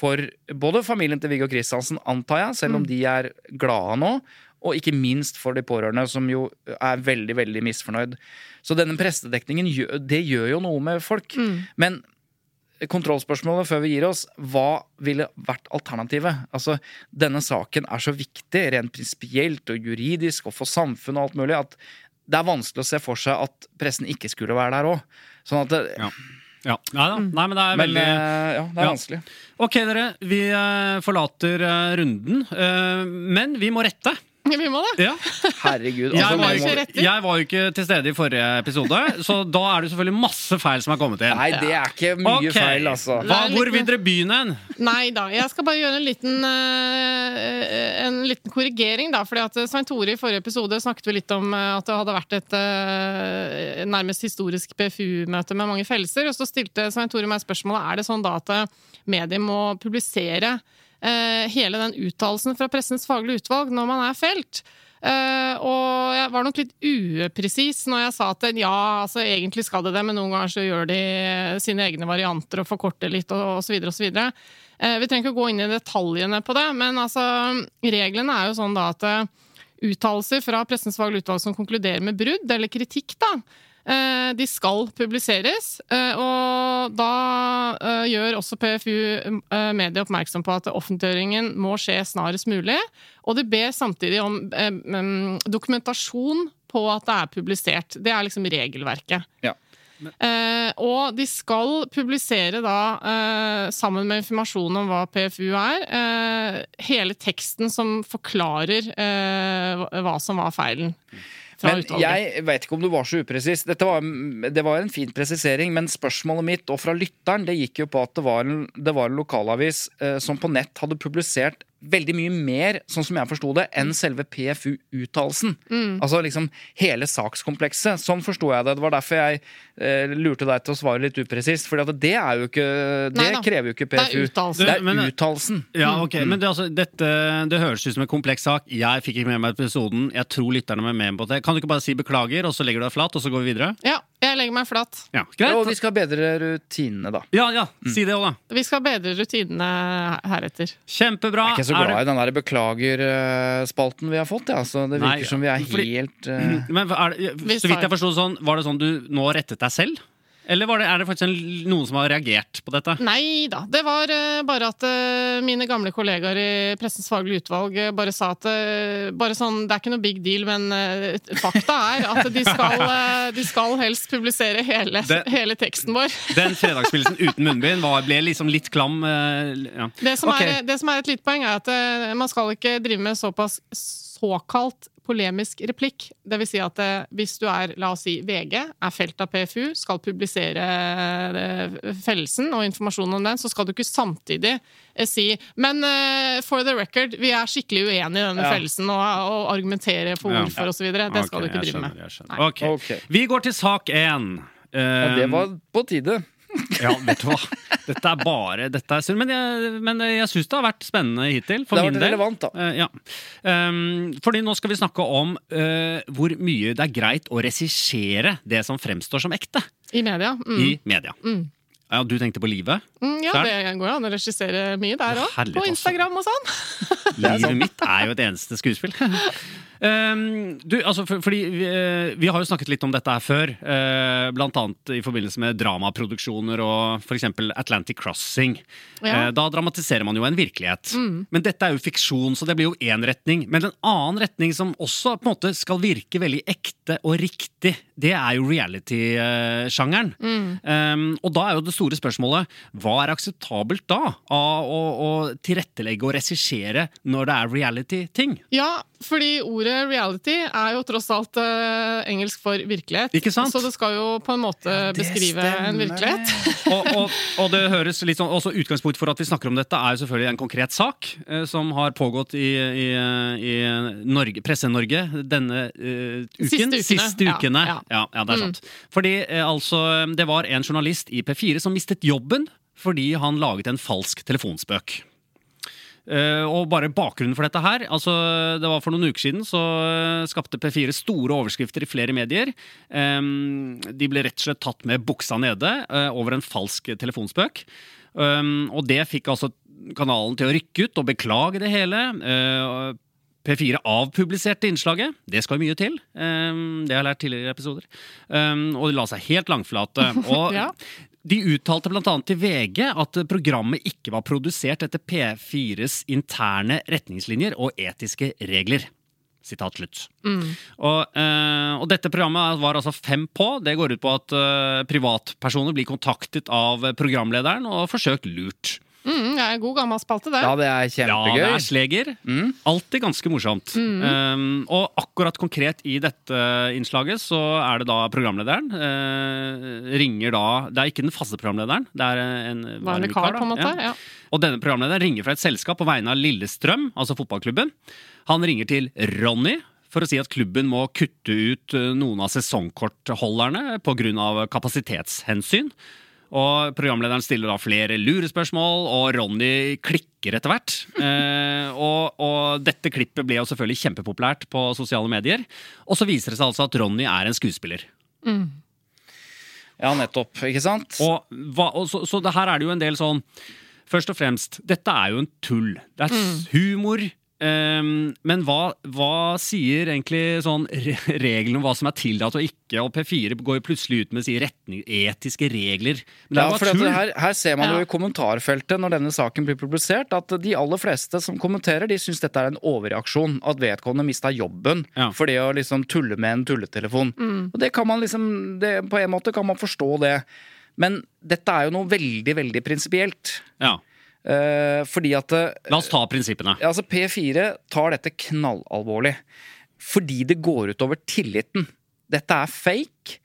for både familien til Viggo Kristiansen, antar jeg, selv om de er glade nå. Og ikke minst for de pårørende, som jo er veldig veldig misfornøyd. Så denne prestedekningen det gjør jo noe med folk. Men kontrollspørsmålet før vi gir oss, hva ville vært alternativet? Altså, Denne saken er så viktig rent prinsipielt og juridisk og for samfunnet og alt mulig at det er vanskelig å se for seg at pressen ikke skulle være der òg. Sånn at det, Ja. Ja. Nei da. Nei, men det er Men veldig eh, ja, det er Ja. vanskelig. Ok, dere. Vi eh, forlater eh, runden. Men vi må rette. Vi må det. Ja. Herregud. Jeg Altså, var, jo ikke- jeg var jo ikke til stede i forrige episode, så da er det selvfølgelig masse feil som er kommet inn. nei, det er ikke mye okay. feil, altså. Hva, hvor vil dere begynne hen? Nei da, jeg skal bare gjøre en liten, uh, en liten korrigering, da. fordi at Svein Tore i forrige episode snakket vi litt om eh, at det hadde vært et uh, nærmest historisk PFU-møte med mange fellelser. Og så stilte Svein Tore meg spørsmålet er det sånn da at medier må publisere hele den uttalelsen fra Pressens faglige utvalg når man er felt. Eh, og jeg var nok litt upresis når jeg sa at ja, altså egentlig skal det det, men noen ganger så gjør de sine egne varianter og forkorter litt og, osv. videre. Eh, vi trenger ikke gå inn i detaljene på det, men altså reglene er jo sånn da at eh, uttalelser fra Pressens faglige utvalg som konkluderer med brudd eller kritikk, da, eh, de skal publiseres. eh, Og da eh, gjør også PFU eh, media oppmerksom på at offentliggjøringen må skje snarest mulig. Og de ber samtidig om eh, mm, dokumentasjon på at det er publisert. Det er liksom regelverket. Ja. Men... og de skal publisere da, eh, sammen med informasjon om hva PFU er, eh, hele teksten som forklarer eh, hva- hva som var feilen. Fra Men utvalget. jeg vet ikke om du var så upresis. Det var en fin presisering, men spørsmålet mitt, og fra lytteren, det gikk jo på at det var en, det var en lokalavis eh, som på nett hadde publisert veldig mye mer, sånn som jeg forsto det, enn selve PFU-uttalelsen. Altså liksom hele sakskomplekset. Sånn forsto jeg det. Det var derfor jeg eh, lurte deg til å svare litt upresist. For det er jo ikke Det Nei krever jo ikke Det er PFU. uttalelsen. Det er uttalelsen. Ja, ok, men det, altså, dette, det høres ut som en kompleks sak. Jeg fikk ikke med meg episoden. Jeg tror lytterne er med på det. Kan du ikke bare si beklager, og så legger du deg flat, og så går vi videre? Ja, jeg legger meg flat. Ja, greit. og vi skal bedre rutinene, da. Ja, ja, si det også, da. Vi skal bedre rutinene heretter. Kjempebra. Jeg er ikke så glad i den der beklager-spalten vi har fått. Ja. Så det Nei, virker som vi er fordi- helt uh... Men er det, så vidt jeg forsto sånn, var det sånn du nå rettet deg selv? Eller var det, er det faktisk en, noen som har reagert på dette? Nei da. Det var uh, bare at uh, mine gamle kollegaer i Pressens faglige utvalg uh, bare sa at bare sånn, Det er ikke noe big deal, men fakta er at de skal, de skal helst publisere hele, den, hele teksten vår. Den fredagspilsen uten munnbind var, ble liksom litt klam. Ja. Det som, okay. er, det som er et lite poeng, er at man skal ikke drive med såpass såkalt polemisk replikk. Det vil si at eh, hvis du er, la oss si, VG, er felt av PFU, skal publisere eh, fellelsen og informasjon om den, så skal du ikke samtidig eh, si Men uh, for the record, vi er skikkelig uenige i denne Ja. fellelsen, og, og argumentere for hvorfor og så videre. Det skal Ok, du ikke drive skjønner, med. Okay. skjønner. Ok. Ok. Vi går til sak én. ja, Det var på tide. Ja, vet du hva. Dette er bare dette er synd. Men jeg, men jeg syns det har vært spennende hittil. For Det har min vært del. relevant, da. Uh, ja. Um, fordi nå skal vi snakke om uh, hvor mye det er greit å regissere det som fremstår som ekte I media. Mm. i media. Ja, du tenkte på livet? Mm, ja, det går an å regissere mye der òg. På altså. Instagram og sånn. Livet mitt er jo et eneste skuespill. Um, du, altså, for, fordi vi, eh, vi har jo snakket litt om dette her før. eh, blant annet i forbindelse med dramaproduksjoner og f.eks. Atlantic Crossing. Ja. Eh, da dramatiserer man jo en virkelighet. Men dette er jo fiksjon, så det blir jo én retning. Men en annen retning som også på en måte skal virke veldig ekte og riktig, det er jo reality-sjangeren. Um, og da er jo det store spørsmålet hva er akseptabelt da av å, å tilrettelegge og regissere når det er reality-ting? Ja, fordi ordet reality er jo tross alt uh, engelsk for virkelighet. Ikke sant? Så det skal jo på en måte beskrive en virkelighet. og, og, og det høres litt sånn, også Utgangspunkt for at vi snakker om dette, er jo selvfølgelig en konkret sak uh, som har pågått i, i, i Norge, Presse-Norge denne uh, uken. Siste ukene. Siste Ja, ukene. ja. Ja, ja, det er sant. Fordi eh, altså, det var en journalist i P4 som mistet jobben fordi han laget en falsk telefonspøk. Eh, og bare bakgrunnen for dette her altså Det var For noen uker siden så eh, skapte P4 store overskrifter i flere medier. De ble rett og slett tatt med buksa nede eh, over en falsk telefonspøk. Og det fikk altså kanalen til å rykke ut og beklage det hele. Eh, P4 avpubliserte innslaget. Det skal jo mye til. Det har jeg lært tidligere i episoder. Og de la seg helt langflate. Og Ja. De uttalte bl.a. til VG at programmet ikke var produsert etter P4s interne retningslinjer og etiske regler. Sitat slutt. Og, eh, og dette programmet var altså fem på. Det går ut på at eh, privatpersoner blir kontaktet av programlederen og forsøkt lurt. Mm, det er en god gammel spalte, det. Ja, det er kjempegøy. Ja, det er sleger. Alltid ganske morsomt. Um, og akkurat konkret i dette innslaget så er det da programlederen uh, ringer da Det er ikke den faste programlederen. Det er en vanlig kar, vikar, på en måte. Ja. Og denne programlederen ringer fra et selskap på vegne av Lillestrøm, altså fotballklubben. Han ringer til Ronny for å si at klubben må kutte ut eh, noen av sesongkortholderne pga. kapasitetshensyn. Og Programlederen stiller da flere lurespørsmål, og Ronny klikker etter hvert. Eh, og, og dette klippet ble jo selvfølgelig kjempepopulært på sosiale medier. Og så viser det seg altså at Ronny er en skuespiller. Ja, nettopp. Ikke sant? Og, hva, og så, så det her er det jo en del sånn Først og fremst, dette er jo en tull. Det er s- humor. Ehm, men hva, hva sier egentlig sånn re reglene om hva som er tillatt og ikke? Og P4 går jo plutselig ut med sier retning, etiske regler. Men det Ja, for her, her ser man jo i kommentarfeltet når denne saken blir publisert, at de aller fleste som kommenterer, de syns dette er en overreaksjon. At vedkommende mista jobben Ja. for det å liksom tulle med en tulletelefon. Og det kan man liksom det, På en måte kan man forstå det. Men dette er jo noe veldig, veldig prinsipielt. Ja. Eh, fordi at eh, La oss ta prinsippene. Altså P4 tar dette knallalvorlig. Fordi det går utover tilliten. Dette er fake.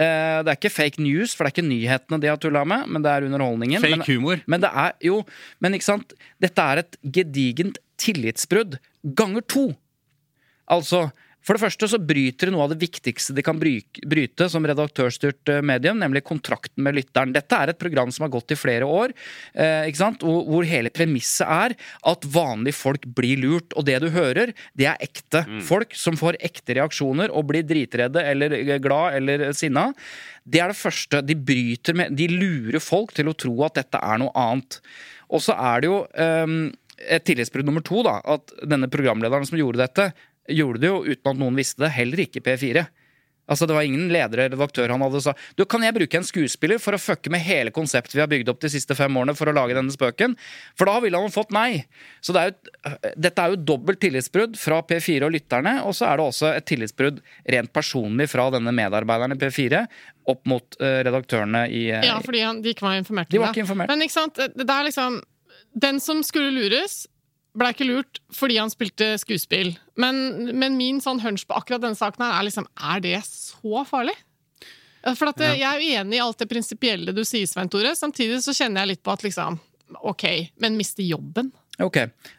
Eh, Det er ikke fake news, for det er ikke nyhetene de har tulla med, men det er underholdningen. Fake men, humor. Men det er jo Men ikke sant? Dette er et gedigent tillitsbrudd ganger to. Altså, for det første så bryter det noe av det viktigste de kan bryte som redaktørstyrt eh, medium, nemlig kontrakten med lytteren. Dette er et program som har gått i flere år, eh? Hvor, hele premisset er at vanlige folk blir lurt. Og det du hører, det er ekte folk som får ekte reaksjoner og blir dritredde eller eh, glad eller sinna. Det er det første. De bryter med De lurer folk til å tro at dette er noe annet. Og så er det jo um, et tillitsbrudd nummer to, da. At denne programlederen som gjorde dette, gjorde det jo uten at noen visste det, heller ikke P4. Altså Det var ingen leder eller redaktør han hadde sa Du, kan jeg bruke en skuespiller for å fucke med hele konseptet vi har bygd opp de siste fem årene for å lage denne spøken? For da ville han fått nei. Så det er jo, dette er jo dobbelt tillitsbrudd fra P4 og lytterne, og så er det også et tillitsbrudd rent personlig fra denne medarbeideren i P4 opp mot uh, redaktørene i uh, Ja, fordi han, de ikke var informert. De var ikke informert. Men ikke sant, det det er liksom Den som skulle lures, ble ikke lurt fordi han spilte skuespill. Men, men min sånn hunch på akkurat denne saken her er liksom Er det så farlig? For at det, Jeg er uenig enig i alt det prinsipielle du sier, Svein Tore. Samtidig så kjenner jeg litt på at liksom Ok, men miste jobben? Ok,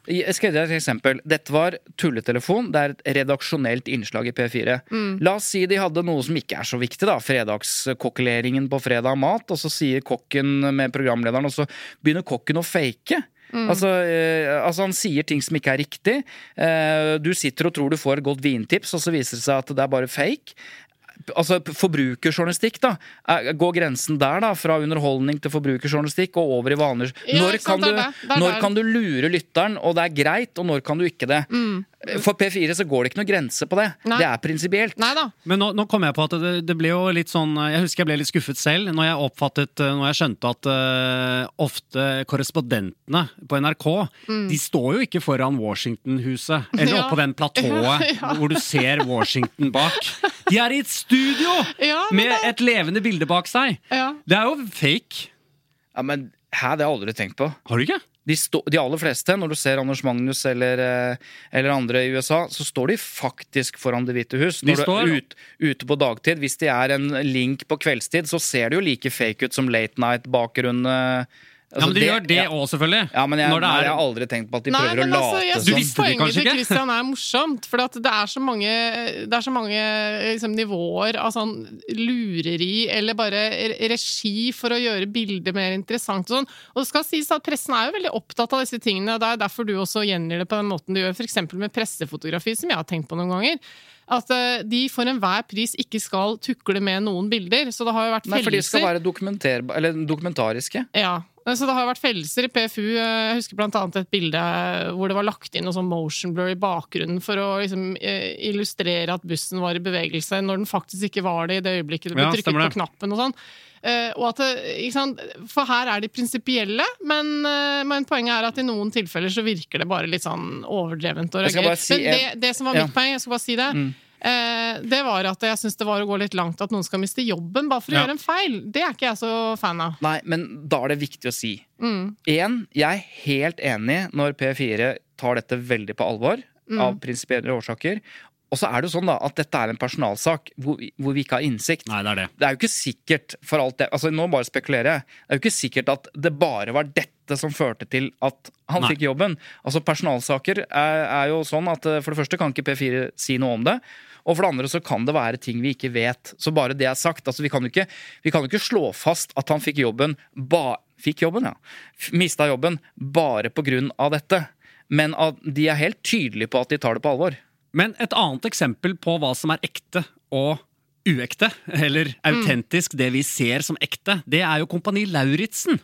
Jeg skal gi deg et eksempel. Dette var tulletelefon. Det er et redaksjonelt innslag i P4. La oss si de hadde noe som ikke er så viktig, da. Fredagskokkeleringen på fredag mat. Og så sier kokken med programlederen, og så begynner kokken å fake. Altså, eh, altså Han sier ting som ikke er riktig. Eh, du sitter og tror du får et godt vintips, og så viser det seg at det er bare fake. Altså, Forbrukerjournalistikk, da. Går grensen der, da? Fra underholdning til forbrukerjournalistikk og over i vaner? Ja, Når, kan, sant, du, når der. kan du lure lytteren, og det er greit, og når kan du ikke det? For P4 så går det ikke noe grense på det. Mm. Nei. Det er prinsipielt. Men nå, nå kom jeg på at det, det ble jo litt sånn Jeg husker jeg ble litt skuffet selv når jeg oppfattet Når jeg skjønte at uh, ofte korrespondentene på NRK De står jo ikke foran Washington-huset eller Mm. Ja. oppå den platået Ja. hvor du ser Washington bak. De er i et studio Ja, med det- et levende bilde bak seg! Ja. Det er jo fake. Ja, men Hæ, det har jeg aldri tenkt på. Har du ikke? De, stå, de aller fleste, når du ser Anders Magnus eller, eh, eller andre i USA, så står de faktisk foran Det hvite hus. De Når du er ut, ute på dagtid, hvis de er en link på kveldstid, så ser det jo like fake ut som late night-bakgrunn. Eh, Ja, men De gjør det ja. selvfølgelig. Ja, men jeg, Når det er- jeg har aldri tenkt på at de Nei, prøver men å altså, late jeg Du som Sånn. visste poenget til? Christian er morsomt. For at det er så mange, det er så mange liksom, nivåer av sånn lureri eller bare regi for å gjøre bildet mer interessant. Og, sånn. og det skal sies at pressen er jo veldig opptatt av disse tingene. og Det er derfor du også gjengir det på den måten du gjør, f.eks. med pressefotografi, som jeg har tenkt på noen ganger. At eh, de for enhver pris ikke skal tukle med noen bilder. Så det har jo vært Nei, for de skal være eller dokumentariske. Ja, så det har vært fellelser i PFU. Jeg husker annet et bilde hvor det var lagt inn noe sånn motion blur i bakgrunnen for å liksom, eh, illustrere at bussen var i bevegelse, når den faktisk ikke var det i det øyeblikket det ble Ja, trykket på knappen. og sånn. Eh, og at det? For her er de prinsipielle, men, eh, men poenget er at i noen tilfeller så virker det bare litt sånn overdrevent. Skal reagere. si men det, det som var Ja. mitt poeng, jeg skal bare si det, eh, det var at jeg syns det var å gå litt langt at noen skal miste jobben bare for å Ja. gjøre en feil. Det er ikke jeg så fan av. Nei, men da er det viktig å si. Mm. En, jeg er helt enig når P4 tar dette veldig på alvor, Mm. av prinsipielle årsaker. Og så er det jo sånn da, at dette er en personalsak hvor, vi- hvor vi ikke har innsikt. Nei, det er det. Det er jo ikke sikkert for alt det, altså Nå bare spekulerer jeg. Det er jo ikke sikkert at det bare var dette som førte til at han Nei. fikk jobben. Altså Personalsaker er, er jo sånn at eh, for det første kan ikke P4 si noe om det. Og for det andre så kan det være ting vi ikke vet. Så bare det er sagt. altså Vi kan jo ikke, kan jo ikke slå fast at han fikk jobben ba, Fikk jobben, ja. Mista jobben bare på grunn av dette. Men at de er helt tydelige på at de tar det på alvor. Men et annet eksempel på hva som er ekte og uekte, eller autentisk, det vi ser som ekte, det er jo Kompani Lauritzen.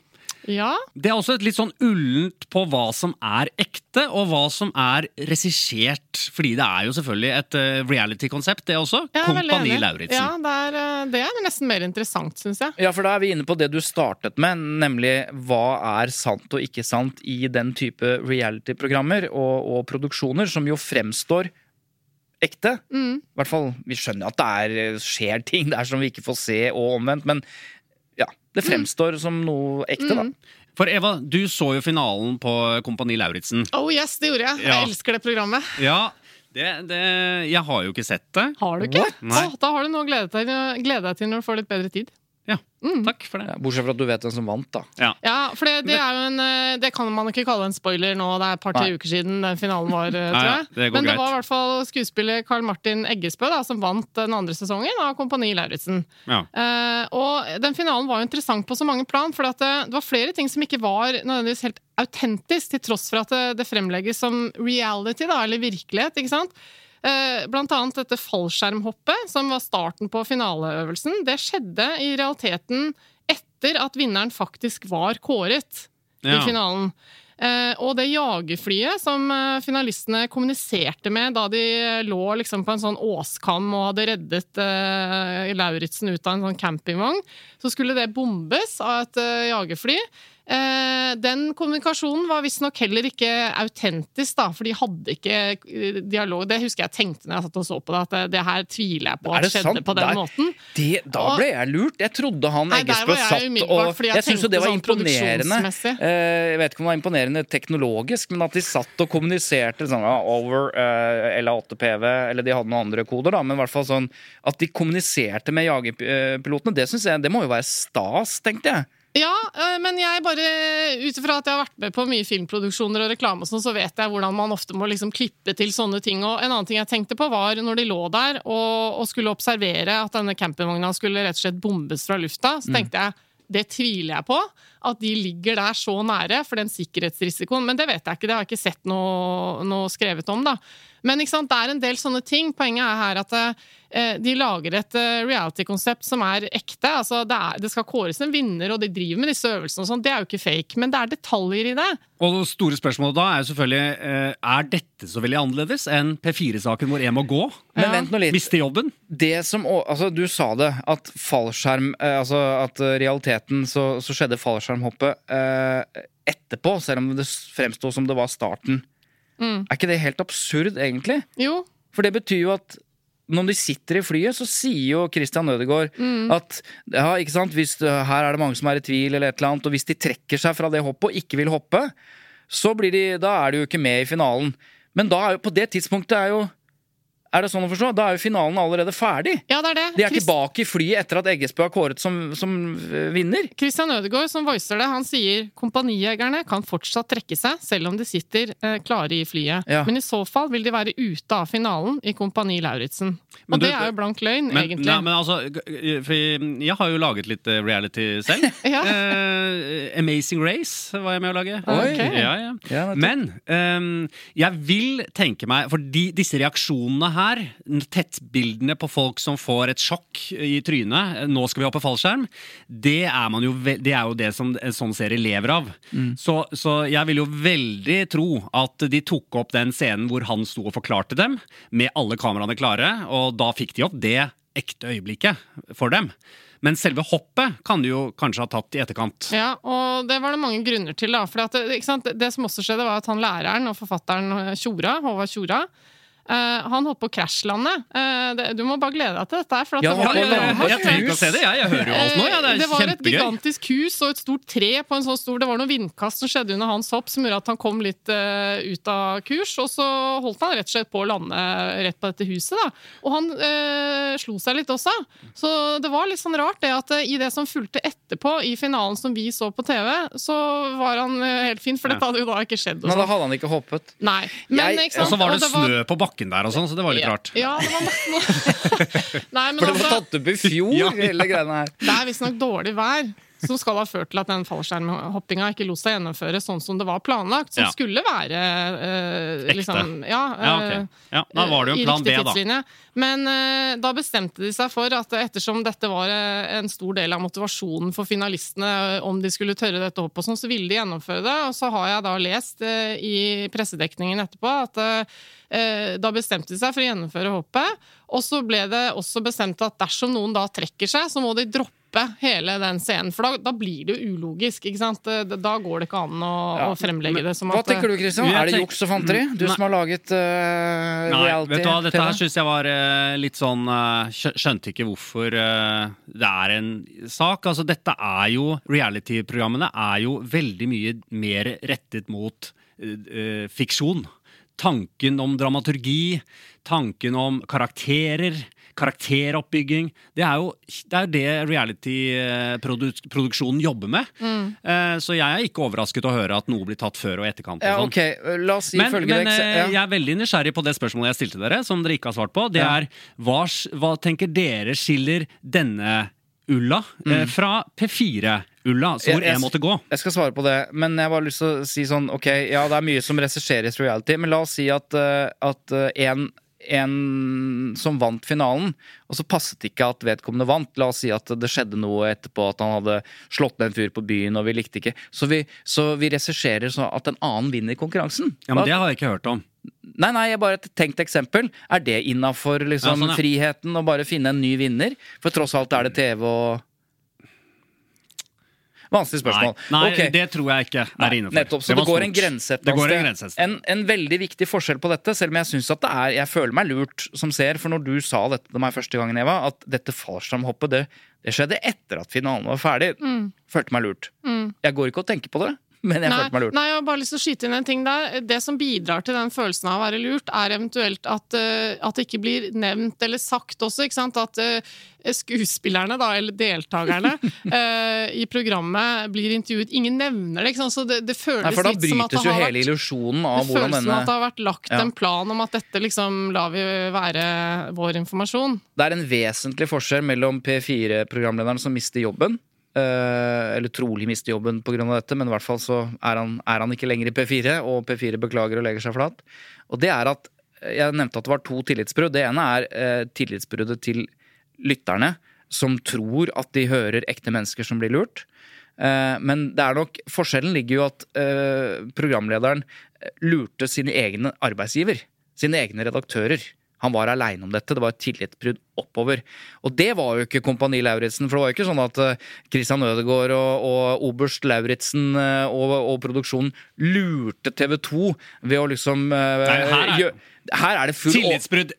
Ja, Det er også et litt sånn ullent på hva som er ekte, og hva som er regissert. Fordi det er jo selvfølgelig et eh, reality-konsept, det også. er Kompani. Lauritzen. Ja, det er, eh, det er nesten mer interessant, syns jeg. Ja, for da er vi inne på det du startet med, nemlig hva er sant og ikke sant i den type reality-programmer og, og produksjoner, som jo fremstår ekte. Mm. I hvert fall, Vi skjønner at det er, skjer ting der som vi ikke får se, og omvendt, men ja, det Mm. fremstår som noe ekte, da. For Eva, du så jo finalen på Kompani Lauritzen. Oh yes, det gjorde jeg. Ja. Jeg elsker det programmet. Ja, det, det Jeg har jo ikke sett det. Har du ikke? Oh, da har du noe å glede deg, glede deg til når du får litt bedre tid. Ja, Mm. takk for det. Ja, bortsett fra at du vet hvem som vant, da. Ja. Ja, for det, det er jo en eh, Det kan man ikke kalle en spoiler nå, det er et par-tre uker siden den finalen var, eh, tror ja, jeg. det går Men det greit. var i hvert fall skuespiller Carl Martin Eggesbø da, som vant den andre sesongen av Kompani Lauritzen. Ja. Eh, og den finalen var jo interessant på så mange plan, for det, det var flere ting som ikke var nødvendigvis helt autentisk, til tross for at det, det fremlegges som reality, da, eller virkelighet, ikke sant? Eh, Blant annet dette fallskjermhoppet, som var starten på finaleøvelsen. Det skjedde i realiteten etter at vinneren faktisk var kåret i finalen. Eh, og det jagerflyet som eh, finalistene kommuniserte med da de lå liksom på en sånn åskam og hadde reddet Lauritzen ut av en sånn campingvogn, så skulle det bombes av et jagerfly. Eh, den kommunikasjonen var visstnok heller ikke autentisk, da, for de hadde ikke eh, dialog. Det husker jeg tenkte når jeg satt og så på det, at det, her tviler jeg på at skjedde sant? på den Der- måten. Det, da ble jeg lurt. Jeg trodde han Eggesbø satt og jeg Jeg syns jo det var sånn imponerende. Eh, Jeg vet ikke om det var imponerende teknologisk, men at de satt og kommuniserte sånn over eh, LA8PV, eller de hadde noen andre koder, da, men i hvert fall sånn at de kommuniserte med jagerpilotene, det jeg Det må jo være stas, tenkte jeg. Ja, øh, men jeg bare, ut ifra at jeg har vært med på mye filmproduksjoner og reklame, og sånn, så vet jeg hvordan man ofte må liksom klippe til sånne ting. Og en annen ting jeg tenkte på, var når de lå der og, og skulle observere at denne campingvogna skulle rett og slett bombes fra lufta, så tenkte jeg det tviler jeg på. At de ligger der så nære for den sikkerhetsrisikoen. Men det vet jeg ikke, det har jeg ikke sett noe, noe skrevet om. da. Men ikke sant, det er en del sånne ting. Poenget er her at eh, de lager et eh, reality-konsept som er ekte. altså det, er, det, skal kåres en vinner, og de driver med disse øvelsene og sånn. Det er jo ikke fake, men det er detaljer i det. Og det store spørsmålet da er jo selvfølgelig eh, Er dette så veldig annerledes enn P4-saken hvor jeg må gå? Men vent nå litt. Miste jobben? Det som, altså, du sa det, at fallskjerm eh, Altså at realiteten så, så skjedde fallskjermhoppet eh, etterpå, selv om det fremsto som det var starten. Er ikke det helt absurd, egentlig? Jo, For det betyr jo at når de sitter i flyet, så sier jo Christian Ødegaard at ja, ikke sant, hvis, her er det mange som er i tvil, eller et eller annet, og hvis de trekker seg fra det hoppet og ikke vil hoppe, så blir de, da er de jo ikke med i finalen. Men da er jo, på det tidspunktet er jo Er det sånn å forstå? Da er jo finalen allerede ferdig. ja det er det. De er Christ... tilbake i flyet etter at Eggesbø er kåret som, som eh, vinner. Christian Ødegaard som voicer det, han sier kompanijegerne kan fortsatt trekke seg, selv om de sitter eh, klare i flyet. Ja. Men i så fall vil de være ute av finalen i Kompani Lauritzen. Og du- det er jo blank løgn, Men, egentlig. nei, men altså, for jeg har jo laget litt eh, reality selv. Ja. Eh, Amazing Race var jeg med å lage. Oi. Ja, ja. Ja. Men ehm, jeg vil tenke meg For de, disse reaksjonene her, tettbildene på folk som får et sjokk i trynet, eh, nå skal vi hoppe fallskjerm, det er, man jo, det er jo det som en sånn serie lever av. Så, så jeg vil jo veldig tro at de tok opp den scenen hvor han sto og forklarte dem, med alle kameraene klare, og da fikk de opp det ekte øyeblikket for dem. Men selve hoppet kan de jo kanskje ha tatt i etterkant. Ja, og det var det mange grunner til. da. Fordi at, det- ikke sant? Det som også skjedde, var at han læreren og forfatteren eh, Tjora, Håvard Tjora, eh, han holdt på å krasjlande. Uh, det- du må bare glede deg til dette. For at Ja, det var, ja, ja, ja, jeg, trenger ikke å se det, jeg. Jeg hører jo alt nå. Ja, det er det var et gigantisk hus og et stort tre på en sånn stor Det var noen vindkast som skjedde under hans hopp som gjorde at han kom litt uh, ut av kurs. Og så holdt han rett og slett på å lande rett på dette huset. da. Og han eh, slo seg litt også. Så det var litt sånn rart det at eh, i det som fulgte etterpå, i finalen som vi så på TV, så var han eh, helt fin, for dette hadde jo da ikke skjedd. Men da sånn. hadde han ikke hoppet. Nei. Men, Jeg- ikke sant? Og så var det Og snø på bakken der og sånn, så det var litt ja, rart. Ja, det var masse Nei, men For det var altså, tatt opp i fjor, Ja, ja. hele greiene her. det er visstnok dårlig vær som skal ha ført til at den fallskjermhoppinga ikke lot seg gjennomføre sånn som det var planlagt. Som Ja. skulle være eh, liksom Ja, Ja, ok. eh, Ja, da var det jo en plan riktig tidslinje. da. Men eh, da bestemte de seg for at ettersom dette var eh, en stor del av motivasjonen for finalistene, eh, om de skulle tørre dette hoppet, og sånn, så ville de gjennomføre det. Og så har jeg da lest eh, i pressedekningen etterpå at da bestemte de seg for å gjennomføre hoppet. Og så ble det også bestemt at dersom noen da trekker seg, så må de droppe hele den scenen. For da, da blir det jo ulogisk. ikke sant? Da går det ikke an å, Ja, å fremlegge det som Hva at Hva tenker du, Christian? Er det juks og fanteri? Du Nei. som har laget uh, Nei, reality. vet du hva, dette her syns jeg var uh, litt sånn uh, Skjønte ikke hvorfor eh, det er en sak. Altså, dette er jo Reality-programmene er jo veldig mye mer rettet mot eh, eh, fiksjon. Tanken om dramaturgi, tanken om karakterer, karakteroppbygging. Det er jo det, er det reality-produksjonen jobber med. Mm. Eh, så jeg er ikke overrasket å høre at noe blir tatt før og etterkant. Og Ja, sånn. ok, La oss si Men, men eh, ja. jeg er veldig nysgjerrig på det spørsmålet jeg stilte dere, som dere ikke har svart på. Det er hva, hva tenker dere skiller denne Ulla eh, fra P4-Ulla, så hvor Mm. Jeg- jeg- måtte gå? Jeg skal svare på det, men jeg har bare lyst til å si sånn Ok, ja, det er mye som regisseres reality, men la oss si at, at en, en som vant finalen, og så passet ikke at vedkommende vant. La oss si at det skjedde noe etterpå, at han hadde slått ned en fyr på byen, og vi likte ikke. Så vi, så vi regisserer sånn at en annen vinner konkurransen. Ja, men Det har jeg ikke hørt om. Nei, nei, jeg bare et tenkt eksempel. Er det innafor liksom, Ja, sånn, ja. friheten å bare finne en ny vinner? For tross alt er det TV og Vanskelig spørsmål. Nei, nei okay. det tror jeg ikke er Nei, innenfor. Nettopp, så det, går en stort. Det går en grense et sted. sted. En, en veldig viktig forskjell på dette, selv om jeg synes at det er Jeg føler meg lurt som ser, for når du sa dette til meg første gangen, Eva, at dette fallskjermhoppet, det, det skjedde etter at finalen var ferdig, følte meg lurt. Jeg går ikke og tenker på det, Men jeg Nei, følte meg lurt. nei, jeg har bare lyst til å skyte inn en ting der. Det som bidrar til den følelsen av å være lurt, er eventuelt at, eh, at det ikke blir nevnt eller sagt også. ikke sant? At eh, skuespillerne, da, eller deltakerne, uh, i programmet blir intervjuet. Ingen nevner det. ikke sant? Så det, det føles Nei, for da litt som brytes jo har hele illusjonen det føles som at det har vært lagt Ja. en plan om at dette liksom lar vi være vår informasjon. Det er en vesentlig forskjell mellom P4-programlederen som mister jobben, eller trolig mister jobben pga. dette, men i hvert fall så er han, er han ikke lenger i P4, og P4 beklager og legger seg flat. Og det er at Jeg nevnte at det var to tillitsbrudd. Det ene er eh, tillitsbruddet til lytterne, som tror at de hører ekte mennesker som blir lurt. Eh, Men det er nok, forskjellen ligger jo at eh, programlederen eh, lurte sine egne arbeidsgiver. Sine egne redaktører. Han var aleine om dette. Det var et tillitsbrudd oppover. Og det var jo ikke Kompani Lauritzen. For det var jo ikke sånn at eh, Christian Ødegaard og, og oberst Lauritzen eh, og, og produksjonen lurte TV 2 ved å liksom uh, Nei, her er- her er det full Tillitsbrudd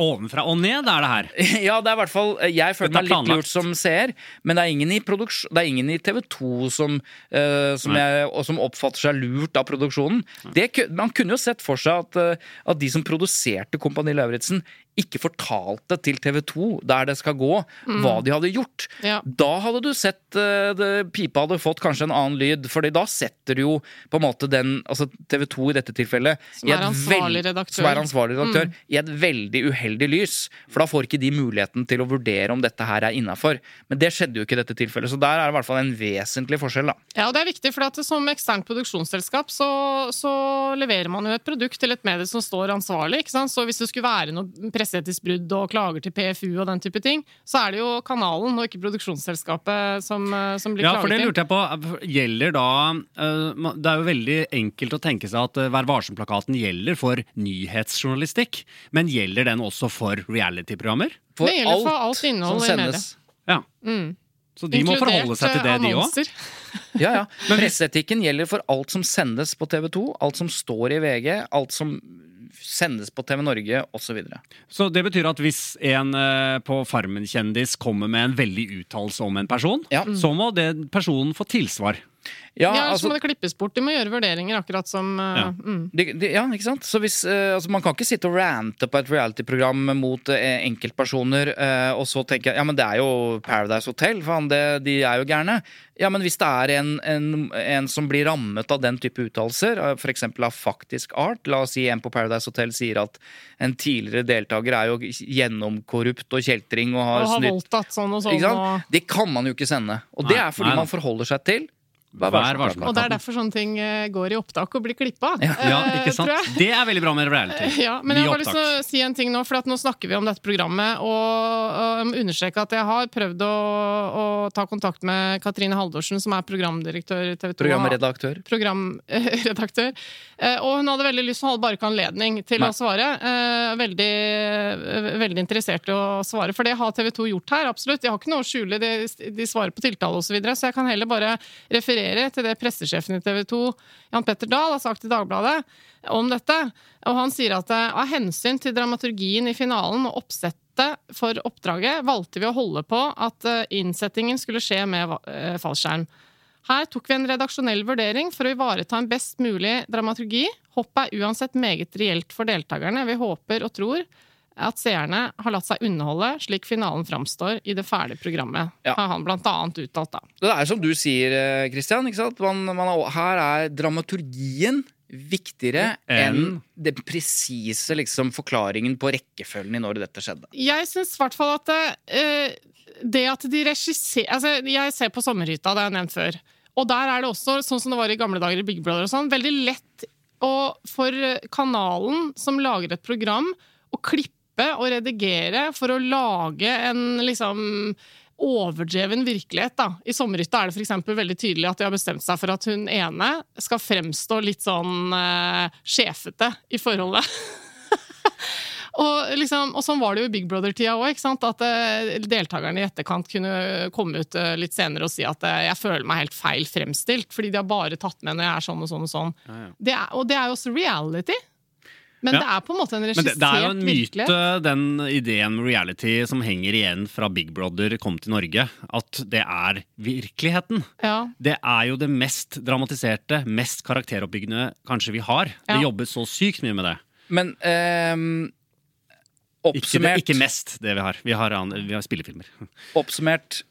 ovenfra og ned, er det her. ja, det er i hvert fall Jeg føler meg litt lurt som seer, men det er ingen i, det er ingen i TV 2 som, uh, som, jeg, som oppfatter seg lurt av produksjonen. Det, man kunne jo sett for seg at, eh, at de som produserte Kompani Lauritzen, ikke fortalte til TV 2 der det skal gå, hva de hadde gjort. Ja. Da hadde du sett uh, det, Pipa hadde fått kanskje en annen lyd, Fordi da setter du jo på en måte den Altså TV 2 i dette tilfellet Som er ansvarlig redaktør. Som er ansvarlig redaktør Mm. i et veldig uheldig lys. For da får ikke de muligheten til å vurdere om dette her er innafor. Men det skjedde jo ikke i dette tilfellet, så der er det i hvert fall en vesentlig forskjell, da. Ja, og det er viktig, for at som eksternt produksjonsselskap så, så leverer man jo et produkt til et medie som står ansvarlig. ikke sant? Så hvis det skulle være noe presseetisk brudd og klager til PFU og den type ting, så er det jo kanalen og ikke produksjonsselskapet som, eh, som blir Ja, for det lurte jeg på. Gjelder da eh, Det er jo veldig enkelt å tenke seg at eh, Vær varsom-plakaten gjelder for nyhetsjournalistikk, men gjelder den også for reality-programmer? For Det gjelder for alt innhold som i ja. sendes. Ja. Så de må forholde seg til det, de òg? Mm. Ja, ja. Presseetikken gjelder for alt som sendes på TV 2, alt som står i VG, alt som sendes på TV Norge osv. Så så det betyr at hvis en eh, på Farmen-kjendis kommer med en veldig uttalelse om en person, Ja. så må den personen få tilsvar. Ja, Ja, ellers altså, må det klippes bort. De må gjøre vurderinger, akkurat som eh, Ja. mm. de, de, ja, ikke sant? Så hvis, eh, altså, Man kan ikke sitte og rante på et reality-program mot eh, enkeltpersoner eh, og så tenke ja, men det er jo Paradise Hotel, faen, det, de er jo gærne. Ja, men hvis det er en, en, en som blir rammet av den type uttalelser, eh, f.eks. av faktisk art La oss si en på Paradise Hotel sier at en tidligere deltaker er jo gjennomkorrupt og kjeltring og har Og har snytt. voldtatt sånn og sånn. Og, Det kan man jo ikke sende. Og det er fordi nei man forholder seg til Vær Vær varsom. og det er derfor sånne ting eh, går i opptak og blir klippa. Ja, ja, ikke sant? Det er veldig bra med reality. Ja, men jeg har bare lyst til å si en ting nå, for at nå snakker vi om dette programmet. Og, og understreke at jeg har prøvd å, å ta kontakt med Katrine Haldorsen, som er programdirektør i TV 2. Programredaktør. Programredaktør. Eh, Og hun hadde veldig lyst, hun hadde bare ikke anledning til Nei. å svare. Eh, Veldig, eh, veldig interessert i å svare, for det har TV 2 gjort her. absolutt. De har ikke noe å skjule, de, de svarer på tiltale osv. Så, videre, så jeg kan heller bare referere til det pressesjefen i TV 2, Jan Petter Dahl, har sagt i Dagbladet om dette. Og han sier at eh, av hensyn til dramaturgien i finalen og oppsettet for oppdraget, valgte vi å holde på at eh, innsettingen skulle skje med eh, fallskjerm. Her tok vi en redaksjonell vurdering for å ivareta en best mulig dramaturgi. Hoppet er uansett meget reelt for deltakerne. Vi håper og tror at seerne har latt seg underholde slik finalen framstår i det ferdige programmet, Ja. har han blant annet uttalt da. Det er som du sier, eh, Christian. Ikke sant? Man, man er, her er dramaturgien viktigere enn en den presise liksom, forklaringen på rekkefølgen i når dette skjedde. Jeg syns i hvert fall at det, eh, det at de regisserer altså, Jeg ser på Sommerhytta, det har jeg nevnt før. Og der er det også, sånn som det var i gamle dager i Big Brother, og sånn, veldig lett å, for kanalen som lager et program, å klippe og redigere for å lage en liksom overdreven virkelighet. da. I Sommerhytta er det for veldig tydelig at de har bestemt seg for at hun ene skal fremstå litt sånn uh, sjefete i forholdet. Og, liksom, og sånn var det jo i Big Brother-tida òg. At uh, deltakerne i etterkant kunne komme ut uh, litt senere og si at uh, jeg føler meg helt feil fremstilt, fordi de har bare tatt med når jeg er sånn og sånn og sånn. Det er, og det er jo også reality. Men Ja. det er på en måte en Men regissert virkelighet. det er jo en myte, den ideen med reality som henger igjen fra Big Brother kom til Norge, at det er virkeligheten. Ja. Det er jo det mest dramatiserte, mest karakteroppbyggende kanskje vi har. Ja. Det jobbes så sykt mye med det. Men ehm, Ikke, det, oppsummert, ikke mest det vi har. Vi har, vi har spillefilmer. oppsummert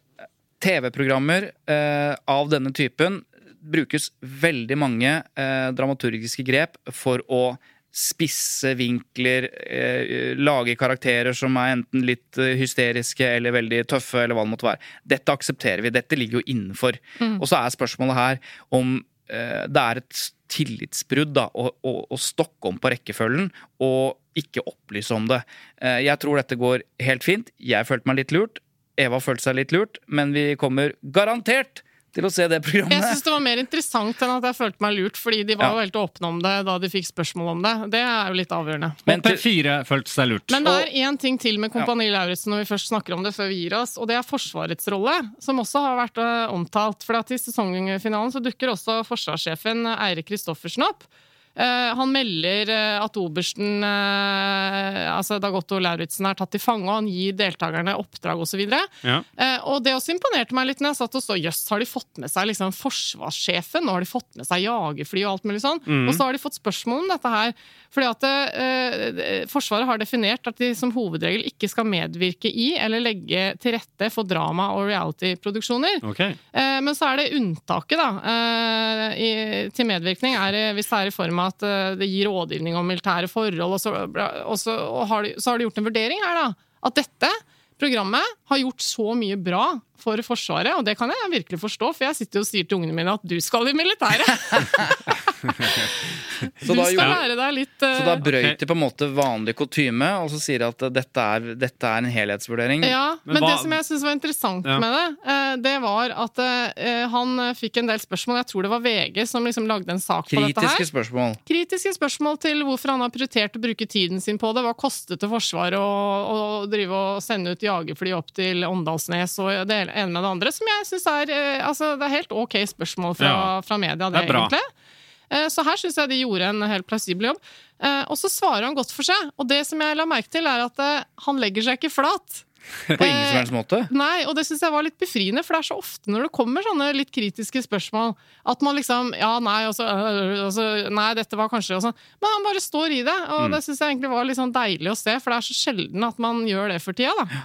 TV-programmer eh, av denne typen brukes veldig mange eh, dramaturgiske grep for å spisse vinkler, eh, lage karakterer som er enten litt eh, hysteriske eller veldig tøffe, eller hva det måtte være. Dette aksepterer vi. Dette ligger jo innenfor. Og så er spørsmålet her om eh, det er et tillitsbrudd da, å, å, å stokke om på rekkefølgen og ikke opplyse om det. Eh, jeg tror dette går helt fint. Jeg følte meg litt lurt. Eva følte seg litt lurt, men vi kommer garantert til å se det Jeg programmet. syns det var mer interessant enn at jeg følte meg lurt, fordi de var Ja. jo helt åpne om det da de fikk spørsmål om det. Det er jo litt avgjørende. Men til- P4 følte seg lurt. Men det er én ting til med Kompani Lauritzen når vi først snakker om det før vi gir oss, og det er Forsvarets rolle, som også har vært eh, omtalt. For at i sesongfinalen så dukker også forsvarssjefen Eirik Kristoffersen opp. Eh, han melder eh, at obersten eh, altså Dag Otto Lauritzen er tatt til fange, og han gir deltakerne oppdrag osv. Ja. Og det også imponerte meg litt når jeg satt og så jøss, har de fått med seg liksom forsvarssjefen? Nå har de fått med seg jagerfly og alt mulig sånn. Og så har de fått spørsmål om dette her. Fordi at eh, Forsvaret har definert at de som hovedregel ikke skal medvirke i eller legge til rette for drama- og reality-produksjoner. Okay. Eh, men så er det unntaket da, eh, i, til medvirkning er det, hvis det er i form av at eh, det gir rådgivning om militære forhold, og så, og så, og har de, så har de gjort en vurdering her, da. At dette programmet har gjort så mye bra for Forsvaret, og det kan jeg virkelig forstå, for jeg sitter jo og sier til ungene mine at du skal i militæret! Så da deg litt uh... Så da brøyt de på en måte vanlig kutyme, og så sier de at dette er, dette er en helhetsvurdering. Ja, Men men, hva- det som jeg syns var interessant Ja. med det, eh, det var at eh, han eh, fikk en del spørsmål. Jeg tror det var VG som liksom lagde en sak på dette her. Kritiske spørsmål. Kritiske spørsmål til hvorfor han har prioritert å bruke tiden sin på det. Hva kostet det Forsvaret å, å drive og sende ut jagerfly opp til Åndalsnes og det ene med det andre? Som jeg syns er eh, Altså, det er helt ok spørsmål fra, Ja. fra media, det, Det egentlig. Eh, Så her syns jeg de gjorde en helt plausibel jobb. Eh, Og så svarer han godt for seg. Og det som jeg la merke til, er at eh, han legger seg ikke flat. På ingen som helst måte. Nei, og det syns jeg var litt befriende, for det er så ofte når det kommer sånne litt kritiske spørsmål, at man liksom Ja, nei, og så, øh, Nei, dette var kanskje og sånn. Men han bare står i det, og Mm. det syns jeg egentlig var litt sånn deilig å se, for det er så sjelden at man gjør det for tida, da.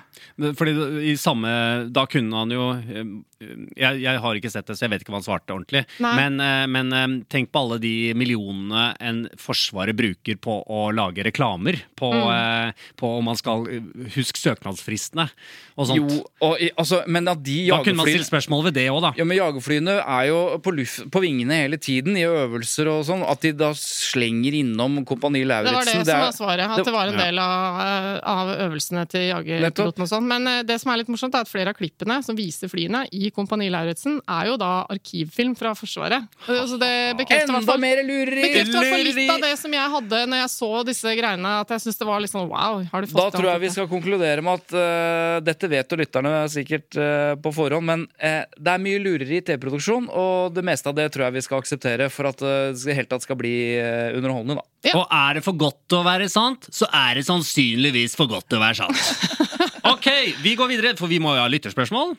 Fordi i samme Da kunne han jo eh, jeg, jeg har ikke sett det, så jeg vet ikke hva han svarte ordentlig. Men, eh, men eh, tenk på alle de millionene en Forsvaret bruker på å lage reklamer. På, Mm. på om man skal huske søknadsfristene og sånt. Jo, og, altså, men at de da kunne man stilt spørsmål ved det òg, da. ja, men Jagerflyene er jo på, luft, på vingene hele tiden, i øvelser og sånn. At de da slenger innom Kompani Det var det Lauritzen. som er- var svaret, at det var en Ja. del av, av øvelsene til jagerpiloten og sånn. Men eh, det som er litt morsomt, er at flere av klippene som viser flyene i Kompani Lauritzen, er jo da arkivfilm fra Forsvaret. Så det bekrefter i hvert Enda fall mer lureri! Bekrefter i litt av det som jeg hadde når jeg så disse greiene. At jeg synes det var litt sånn wow. Har du fått Da tror jeg vi skal konkludere med at uh, dette vet jo lytterne sikkert uh, på forhånd, men uh, det er mye lureri i TV-produksjon, og det meste av det tror jeg vi skal akseptere for at det helt tatt skal bli underholdende. da. Ja. Og er det for godt til å være sant, så er det sannsynligvis for godt til å være sant. Ok, vi går videre, for vi må jo ha lytterspørsmål.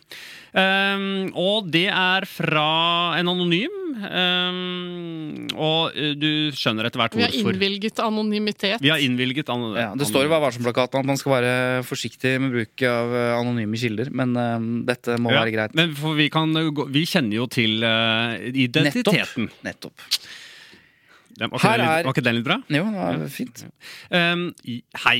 Um, og det er fra en anonym. Um, og uh, du skjønner etter hvert Vi har hvorfor. innvilget anonymitet. Vi har innvilget an Ja, det står i Vær varsom-plakaten at man skal være forsiktig med bruk av eh, anonyme kilder, men um, dette må Ja, være greit. Men for vi, kan, vi kjenner jo til uh, identiteten. Nettopp. Den- Var ikke, den litt, er- den litt bra? Jo, det var fint. Um, hei.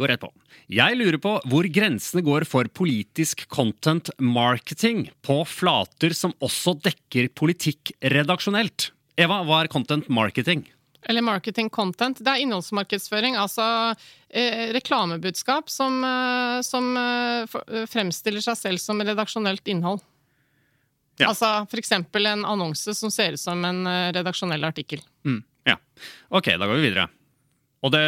Går rett på. Jeg lurer på hvor grensene går for politisk content marketing på flater som også dekker politikk redaksjonelt. Eva, hva er content marketing? Eller marketing content. Det er innholdsmarkedsføring, altså eh, reklamebudskap som, eh, som eh, eh, fremstiller seg selv som redaksjonelt innhold. Ja. Altså eksempel en annonse som ser ut som en eh, redaksjonell artikkel. Ja. Ok, da går vi videre. Og det,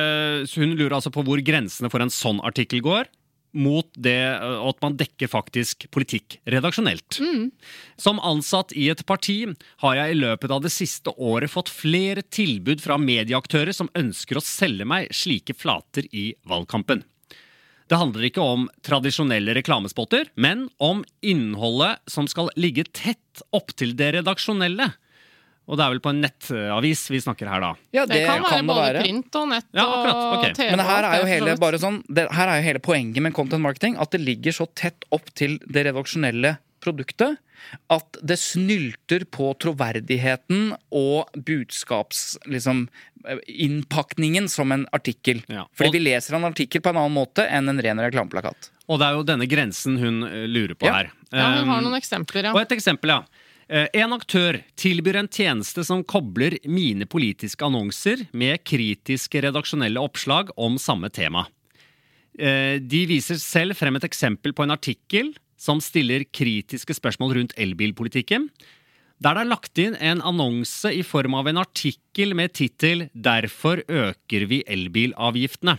hun lurer altså på hvor grensene for en sånn artikkel går. mot det at man dekker faktisk politikk redaksjonelt. Som ansatt i et parti har jeg i løpet av det siste året fått flere tilbud fra medieaktører som ønsker å selge meg slike flater i valgkampen. Det handler ikke om tradisjonelle reklamespotter, men om innholdet som skal ligge tett opptil det redaksjonelle. Og det er vel på en nettavis vi snakker her, da. Ja, Det, kan være både print og nett Ja, akkurat, okay. og TV. Men her er jo hele, sånn, det, her er jo hele poenget med content marketing at det ligger så tett opp til det redaksjonelle produktet at det snylter på troverdigheten og budskaps... Liksom, eh, innpakningen som en artikkel. Ja. Fordi vi leser en artikkel på en annen måte enn en ren reklameplakat. Og det er jo denne grensen hun eh, lurer på Ja. her. Ja, hun har Um, noen eksempler, ja. Og et eksempel, ja. Eh, En aktør tilbyr en tjeneste som kobler mine politiske annonser med kritiske redaksjonelle oppslag om samme tema. Eh, De viser selv frem et eksempel på en artikkel som stiller kritiske spørsmål rundt elbilpolitikken. Der det er lagt inn en annonse i form av en artikkel med tittel 'Derfor øker vi elbilavgiftene'.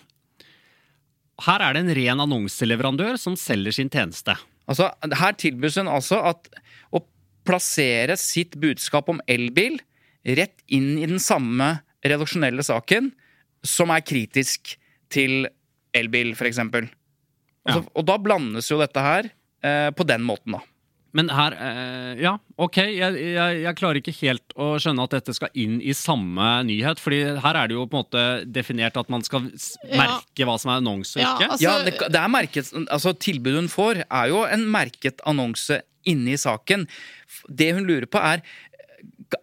Her er det en ren annonseleverandør som selger sin tjeneste. Altså, her tilbys hun altså at plassere sitt budskap om elbil rett inn i den samme redaksjonelle saken som er kritisk til elbil, f.eks. Altså, Og da blandes jo dette her eh, på den måten, da. Men her eh, Ja, ok. Jeg, jeg, jeg klarer ikke helt å skjønne at dette skal inn i samme nyhet. fordi her er det jo på en måte definert at man skal merke Ja. hva som er annonse og Ja, ikke. altså- Ja, det, det er merket, altså Tilbudet hun får, er jo en merket annonse inni saken. Det hun lurer på, er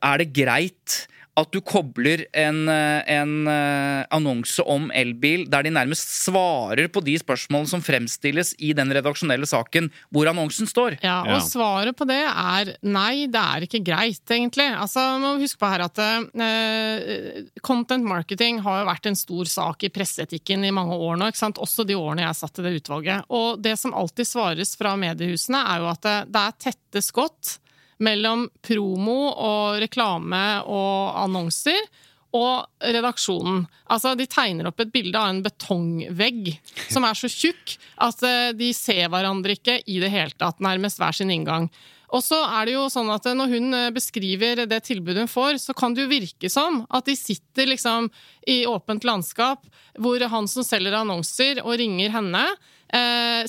Er det greit at du kobler en, eh, en eh, annonse om elbil der de nærmest svarer på de spørsmålene som fremstilles i den redaksjonelle saken hvor annonsen står? Ja, og svaret på det er nei, det er ikke greit, egentlig. Altså, man må huske på her at uh, content marketing har jo vært en stor sak i presseetikken i mange år nå, ikke sant? også de årene jeg satt i det utvalget. Og det som alltid svares fra mediehusene, er jo at det, det er tette skott mellom promo og reklame og annonser. Og redaksjonen. Altså, De tegner opp et bilde av en betongvegg som er så tjukk at eh, de ser hverandre ikke i det hele tatt, nærmest hver sin inngang. Og så er det jo sånn at Når hun eh, beskriver det tilbudet hun får, så kan det jo virke som at de sitter liksom i åpent landskap, hvor han som selger annonser og ringer henne, eh,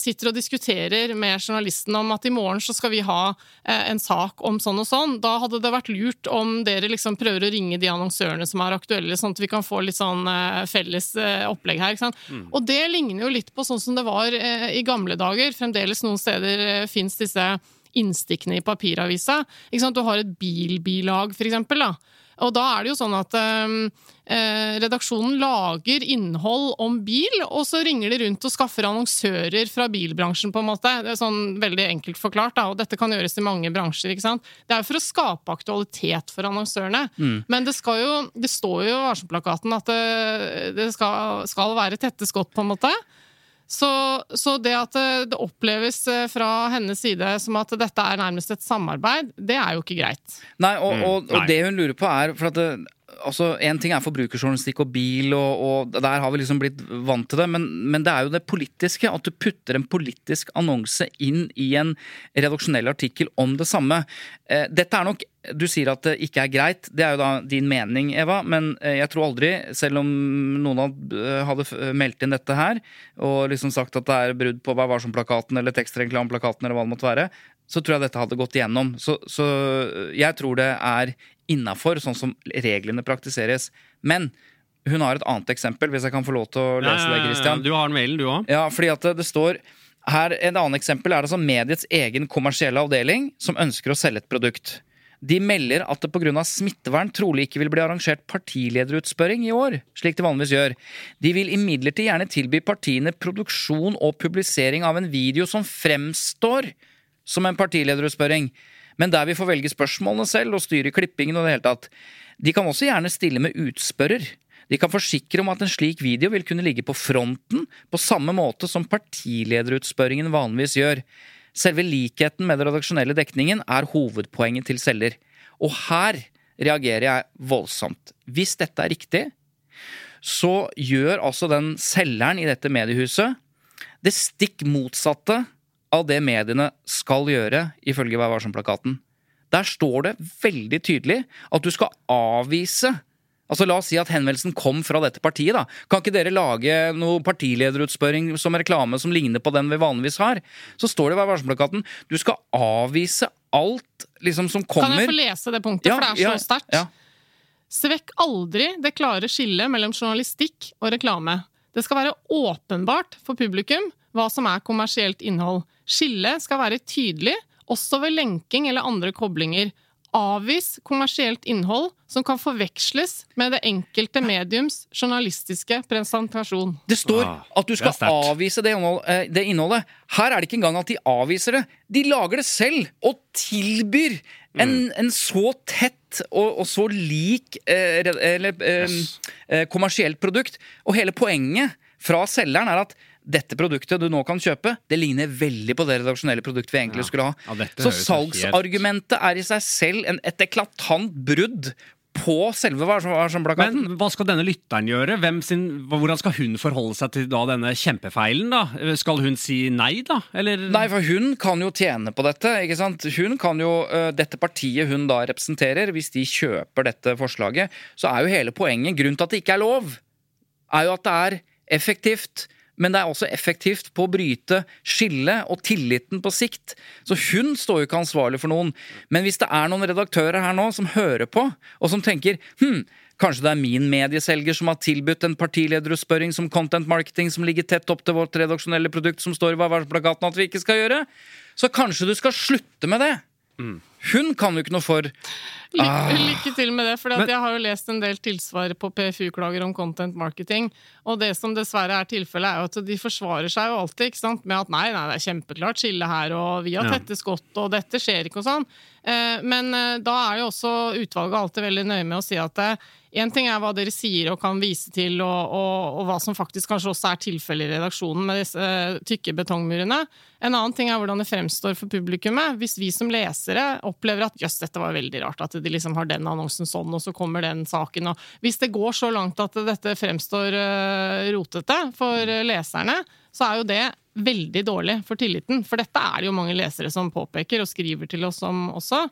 sitter og diskuterer med journalisten om at i morgen så skal vi ha eh, en sak om sånn og sånn. Da hadde det vært lurt om dere liksom prøver å ringe de annonsørene som er aktuelle, sånn at vi kan få litt sånn eh, felles eh, opplegg her. Ikke sant? Og det ligner jo litt på sånn som det var eh, i gamle dager. Fremdeles noen steder eh, fins disse innstikkene i papiravisa. Ikke sant? Du har et bilbilag, for eksempel. Da. Og da er det jo sånn at eh, eh, redaksjonen lager innhold om bil, og så ringer de rundt og skaffer annonsører fra bilbransjen, på en måte. Det er sånn veldig enkelt forklart, da, og dette kan gjøres i mange bransjer. ikke sant? Det er jo for å skape aktualitet for annonsørene. Men det, skal jo, det står jo i varselplakaten at det, det skal, skal være tette skott, på en måte. Så, så det at det, det oppleves eh, fra hennes side som at dette er nærmest et samarbeid, det er jo ikke greit. Nei, og, og, og Nei. det hun lurer på er for at det, altså, En ting er forbrukerjournalistikk og bil, og, og der har vi liksom blitt vant til det, men, men det er jo det politiske. At du putter en politisk annonse inn i en redaksjonell artikkel om det samme. Eh, dette er nok Du sier at det ikke er greit. Det er jo da din mening, Eva, men eh, jeg tror aldri, selv om noen eh, hadde meldt inn dette her, og liksom sagt at det er brudd på Vær varsom-plakaten eller tekstreklameplakaten eller hva det måtte være, så tror jeg dette hadde gått igjennom. Så, så jeg tror det er innafor, sånn som reglene praktiseres. Men hun har et annet eksempel, hvis jeg kan få lov til å lese det, Christian. Du har mailen, du òg. Ja, fordi at det, det står her, Et annet eksempel er altså mediets egen kommersielle avdeling som ønsker å selge et produkt. De melder at det pga. smittevern trolig ikke vil bli arrangert partilederutspørring i år, slik det vanligvis gjør. De vil imidlertid gjerne tilby partiene produksjon og publisering av en video som fremstår som en partilederutspørring, men der vi får velge spørsmålene selv og styre klippingen og det hele tatt. De kan også gjerne stille med utspørrer. De kan forsikre om at en slik video vil kunne ligge på fronten på samme måte som partilederutspørringen vanligvis gjør. Selve likheten med den redaksjonelle dekningen er hovedpoenget til selger. Og her reagerer jeg voldsomt. Hvis dette er riktig, så gjør altså den selgeren i dette mediehuset det stikk motsatte av det mediene skal gjøre, ifølge Vær varsom-plakaten. Der står det veldig tydelig at du skal avvise Altså La oss si at henvendelsen kom fra dette partiet. da. Kan ikke dere lage noe partilederutspørring som reklame som ligner på den vi vanligvis har? Så står det i Vær varsom-plakaten du skal avvise alt liksom som kommer Kan jeg få lese det punktet, Ja, for det er så ja, sterkt? ja. Svekk aldri det klare skillet mellom journalistikk og reklame. Det skal være åpenbart for publikum hva som er kommersielt innhold. Skillet skal være tydelig, også ved lenking eller andre koblinger. Avvis kommersielt innhold som kan forveksles med det enkelte mediums journalistiske presentasjon. Det står Ah, at du skal avvise det, eh, det innholdet. Her er det ikke engang at de avviser det. De lager det selv og tilbyr en, Mm. en så tett og, og så lik eh, eller, eh, Yes. eh, kommersielt produkt. Og hele poenget fra selgeren er at dette produktet du nå kan kjøpe, det ligner veldig på det redaksjonelle produktet vi egentlig Ja. skulle ha. Ja, så salgsargumentet helt- er i seg selv en, et eklatant brudd på selve varsom-plakaten. Men hva skal denne lytteren gjøre? Sin, hvordan skal hun forholde seg til da denne kjempefeilen? da? Skal hun si nei, da? Eller Nei, for hun kan jo tjene på dette. ikke sant? Hun kan jo, øh, Dette partiet hun da representerer, hvis de kjøper dette forslaget, så er jo hele poenget Grunnen til at det ikke er lov, er jo at det er effektivt. Men det er også effektivt på å bryte skillet og tilliten på sikt. Så hun står jo ikke ansvarlig for noen. Men hvis det er noen redaktører her nå som hører på, og som tenker hm, Kanskje det er min medieselger som har tilbudt en partilederutspørring som content marketing som ligger tett opp til vårt redaksjonelle produkt som står i plakaten at vi ikke skal gjøre. Så kanskje du skal slutte med det. Hun kan jo ikke noe for Lykke, Ah. lykke til med det, for jeg har jo lest en del tilsvar på PFU-klager om content marketing. Og det som dessverre er tilfellet, er jo at de forsvarer seg jo alltid ikke sant? med at nei, nei, det er kjempeklart skille her, og vi har tette skott, og dette skjer ikke og sånn. Eh, men eh, da er jo også utvalget alltid veldig nøye med å si at én en ting er hva dere sier og kan vise til, og, og, og hva som faktisk kanskje også er tilfellet i redaksjonen med disse eh, tykke betongmurene. En annen ting er hvordan det fremstår for publikummet. Hvis vi som lesere opplever at jøss, dette var veldig rart, at de liksom har den annonsen sånn, og så kommer den saken, og hvis det går så langt at dette fremstår eh, rotete for eh, leserne, så er jo det veldig dårlig for tilliten. For dette er det jo mange lesere som påpeker og skriver til oss om også.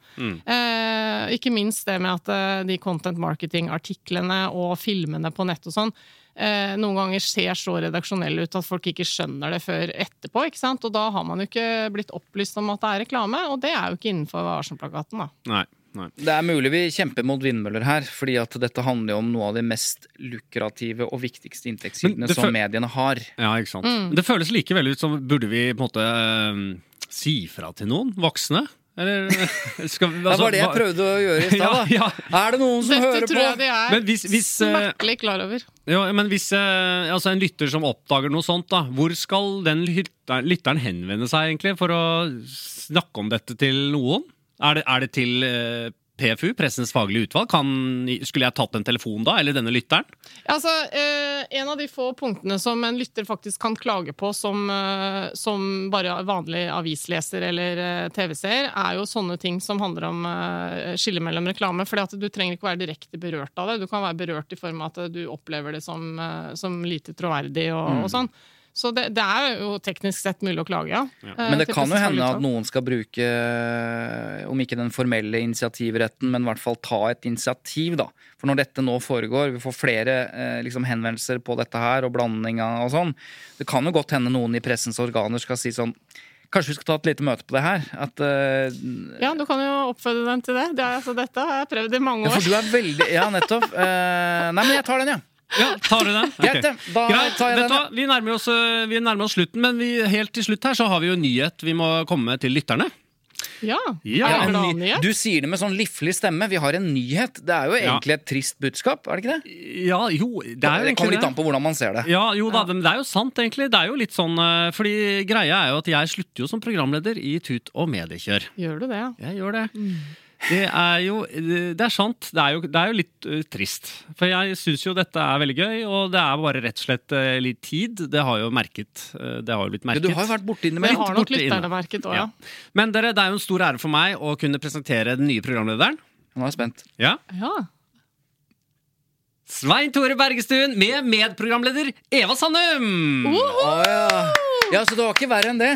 Eh, ikke minst det med at eh, de content marketing-artiklene og filmene på nett og sånn eh, noen ganger ser så redaksjonelle ut at folk ikke skjønner det før etterpå. ikke sant? Og da har man jo ikke blitt opplyst om at det er reklame, og det er jo ikke innenfor Varsom-plakaten. da. Nei. nei. Det er mulig vi kjemper mot vindmøller her, fordi at dette handler jo om noe av de mest lukrative og viktigste inntektskildene som mediene har. Ja, ikke sant. Mm. Det føles likevel ut som burde vi på en måte eh, si fra til noen voksne? Eller skal vi Det var det jeg prøvde å gjøre i stad. Ja, ja. Er det noen som Dette hører tror jeg de er Men hvis, hvis, eh, smertelig klar over. ja, men hvis eh, altså en lytter som oppdager noe sånt, da, hvor skal den lytteren, lytteren henvende seg egentlig for å snakke om dette til noen? Er det, er det til eh, PFU, Pressens faglige utvalg? Kan, skulle jeg tatt den telefonen da, eller denne lytteren? Altså, eh, En av de få punktene som en lytter faktisk kan klage på som, eh, som bare vanlig avisleser eller eh, TV-seer, er jo sånne ting som handler om eh, skille mellom reklame. fordi at du trenger ikke være direkte berørt av det. Du kan være berørt i form av at du opplever det som, eh, som lite troverdig og, Mm. og sånn. Så det, det er jo teknisk sett mulig å klage, ja. ja. Men det kan jo hende at noen skal bruke, om ikke den formelle initiativretten, men i hvert fall ta et initiativ, da. For når dette nå foregår, vi får flere eh, liksom henvendelser på dette her, og blandinga og sånn, det kan jo godt hende noen i pressens organer skal si sånn Kanskje vi skal ta et lite møte på det her? At uh, Ja, du kan jo oppfordre dem til det. det er, altså, dette har jeg prøvd i mange Ja, år. for du er veldig Ja, nettopp. Uh, nei, men jeg tar den, jeg. Ja, tar du den? Greit, Da tar jeg vet den, hva? Vi nærmer, oss, øh, vi nærmer oss slutten, men vi, helt til slutt her så har vi jo en nyhet vi må komme med til lytterne. Ja, Ja, er En Du sier det med sånn liflig stemme. Vi har en nyhet. Det er jo Ja. egentlig et trist budskap, er det ikke det? Ja, jo, det er jo det kommer litt an på hvordan man ser det. Ja, jo da, men det er jo sant, egentlig. Det er jo litt sånn, øh, fordi greia er jo at jeg slutter jo som programleder i Tut og Mediekjør. Gjør du det? Jeg gjør det. Det er jo Det er sant. Det er jo, det er jo litt uh, trist. For jeg syns jo dette er veldig gøy, og det er bare rett og slett uh, litt tid. Det har jo merket. Uh, Det har jo blitt Ja, merket. du har jo vært borti Det innimellom. har nok lytterne merket òg, ja. Ja. Men dere, det er jo en stor ære for meg å kunne presentere den nye programlederen. Nå er jeg spent. Ja. ja. Svein Tore Bergestuen med medprogramleder Eva Sandum! Å, ja. Ja, så det var ikke verre enn det.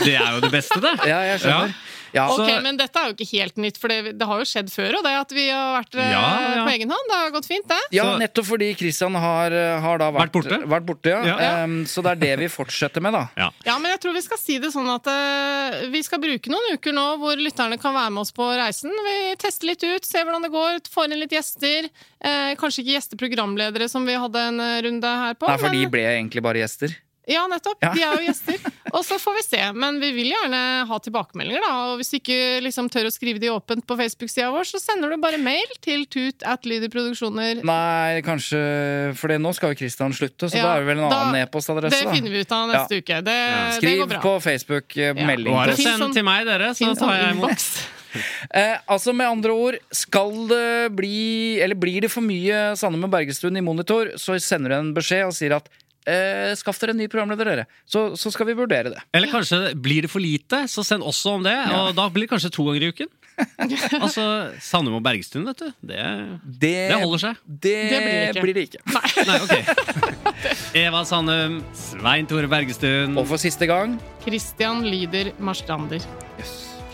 Det er jo det beste, det. Ja, jeg skjønner. Ja. Ok, Så- Men dette er jo ikke helt nytt, for det, det har jo skjedd før, og det at vi har vært eh, Ja, ja. på egen hånd. Det har gått fint, det. Ja, Så- nettopp fordi Christian har, har da vært, Vært borte? Vært borte ja. Ja. Em, så det er det vi fortsetter med, da. Ja. Ja, men jeg tror vi skal si det sånn at uh, vi skal bruke noen uker nå hvor lytterne kan være med oss på reisen. Vi tester litt ut, ser hvordan det går, får inn litt gjester. Uh, kanskje ikke gjesteprogramledere som vi hadde en eh, runde her på. Nei, for de ble egentlig bare gjester. Ja, nettopp. Ja. De er jo gjester. Og så får vi se. Men vi vil gjerne ha tilbakemeldinger, da. Og hvis du ikke liksom tør å skrive de åpent på Facebook-sida vår, så sender du bare mail til tut at lyderproduksjoner. Nei, kanskje For nå skal jo Christian slutte, så Ja, da er det vel en annen e-postadresse. Det finner vi ut av neste uke. Det, det Skriv går bra. på Facebook eh, Ja. melding. Bare Det send til meg, dere, så tar jeg imot. Eh, altså Med andre ord, skal det bli Eller blir det for mye Sanne med Bergestuen i monitor, så sender du en beskjed og sier at eh, skaff dere en ny programleder, dere. Så, så skal vi vurdere det. Eller kanskje blir det for lite, så send også om det. Og da blir det kanskje to ganger i uken. altså Sandum og Bergstuen, vet du. Det, Det, det holder seg. Det, Det blir det ikke. blir det ikke. Nei, ok. Eva Sandum, Svein Tore Bergestuen. Og for siste gang Christian Lyder Marstrander.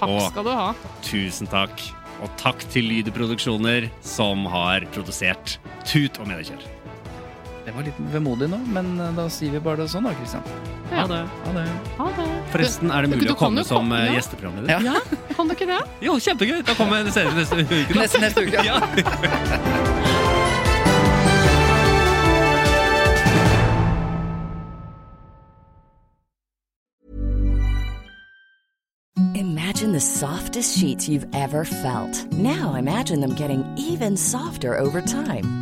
Takk og, skal du ha. Tusen takk. Og takk til Lyder Produksjoner, som har produsert Tut og Mediekjør. Det var litt vemodig nå, men eh, da sier vi bare det sånn, da, Christian. Ha det. Ha det. Ha det. Forresten, er det mulig du å komme som komme, Ja, ja. gjesteprogramleder? Ja. Ja, kan du ikke det? Jo, kjempegøy! Da kommer jeg senere neste uke. da. Neste, neste uke. Ja. Imagine the softest sheets you've ever felt. Now imagine them getting even softer over time.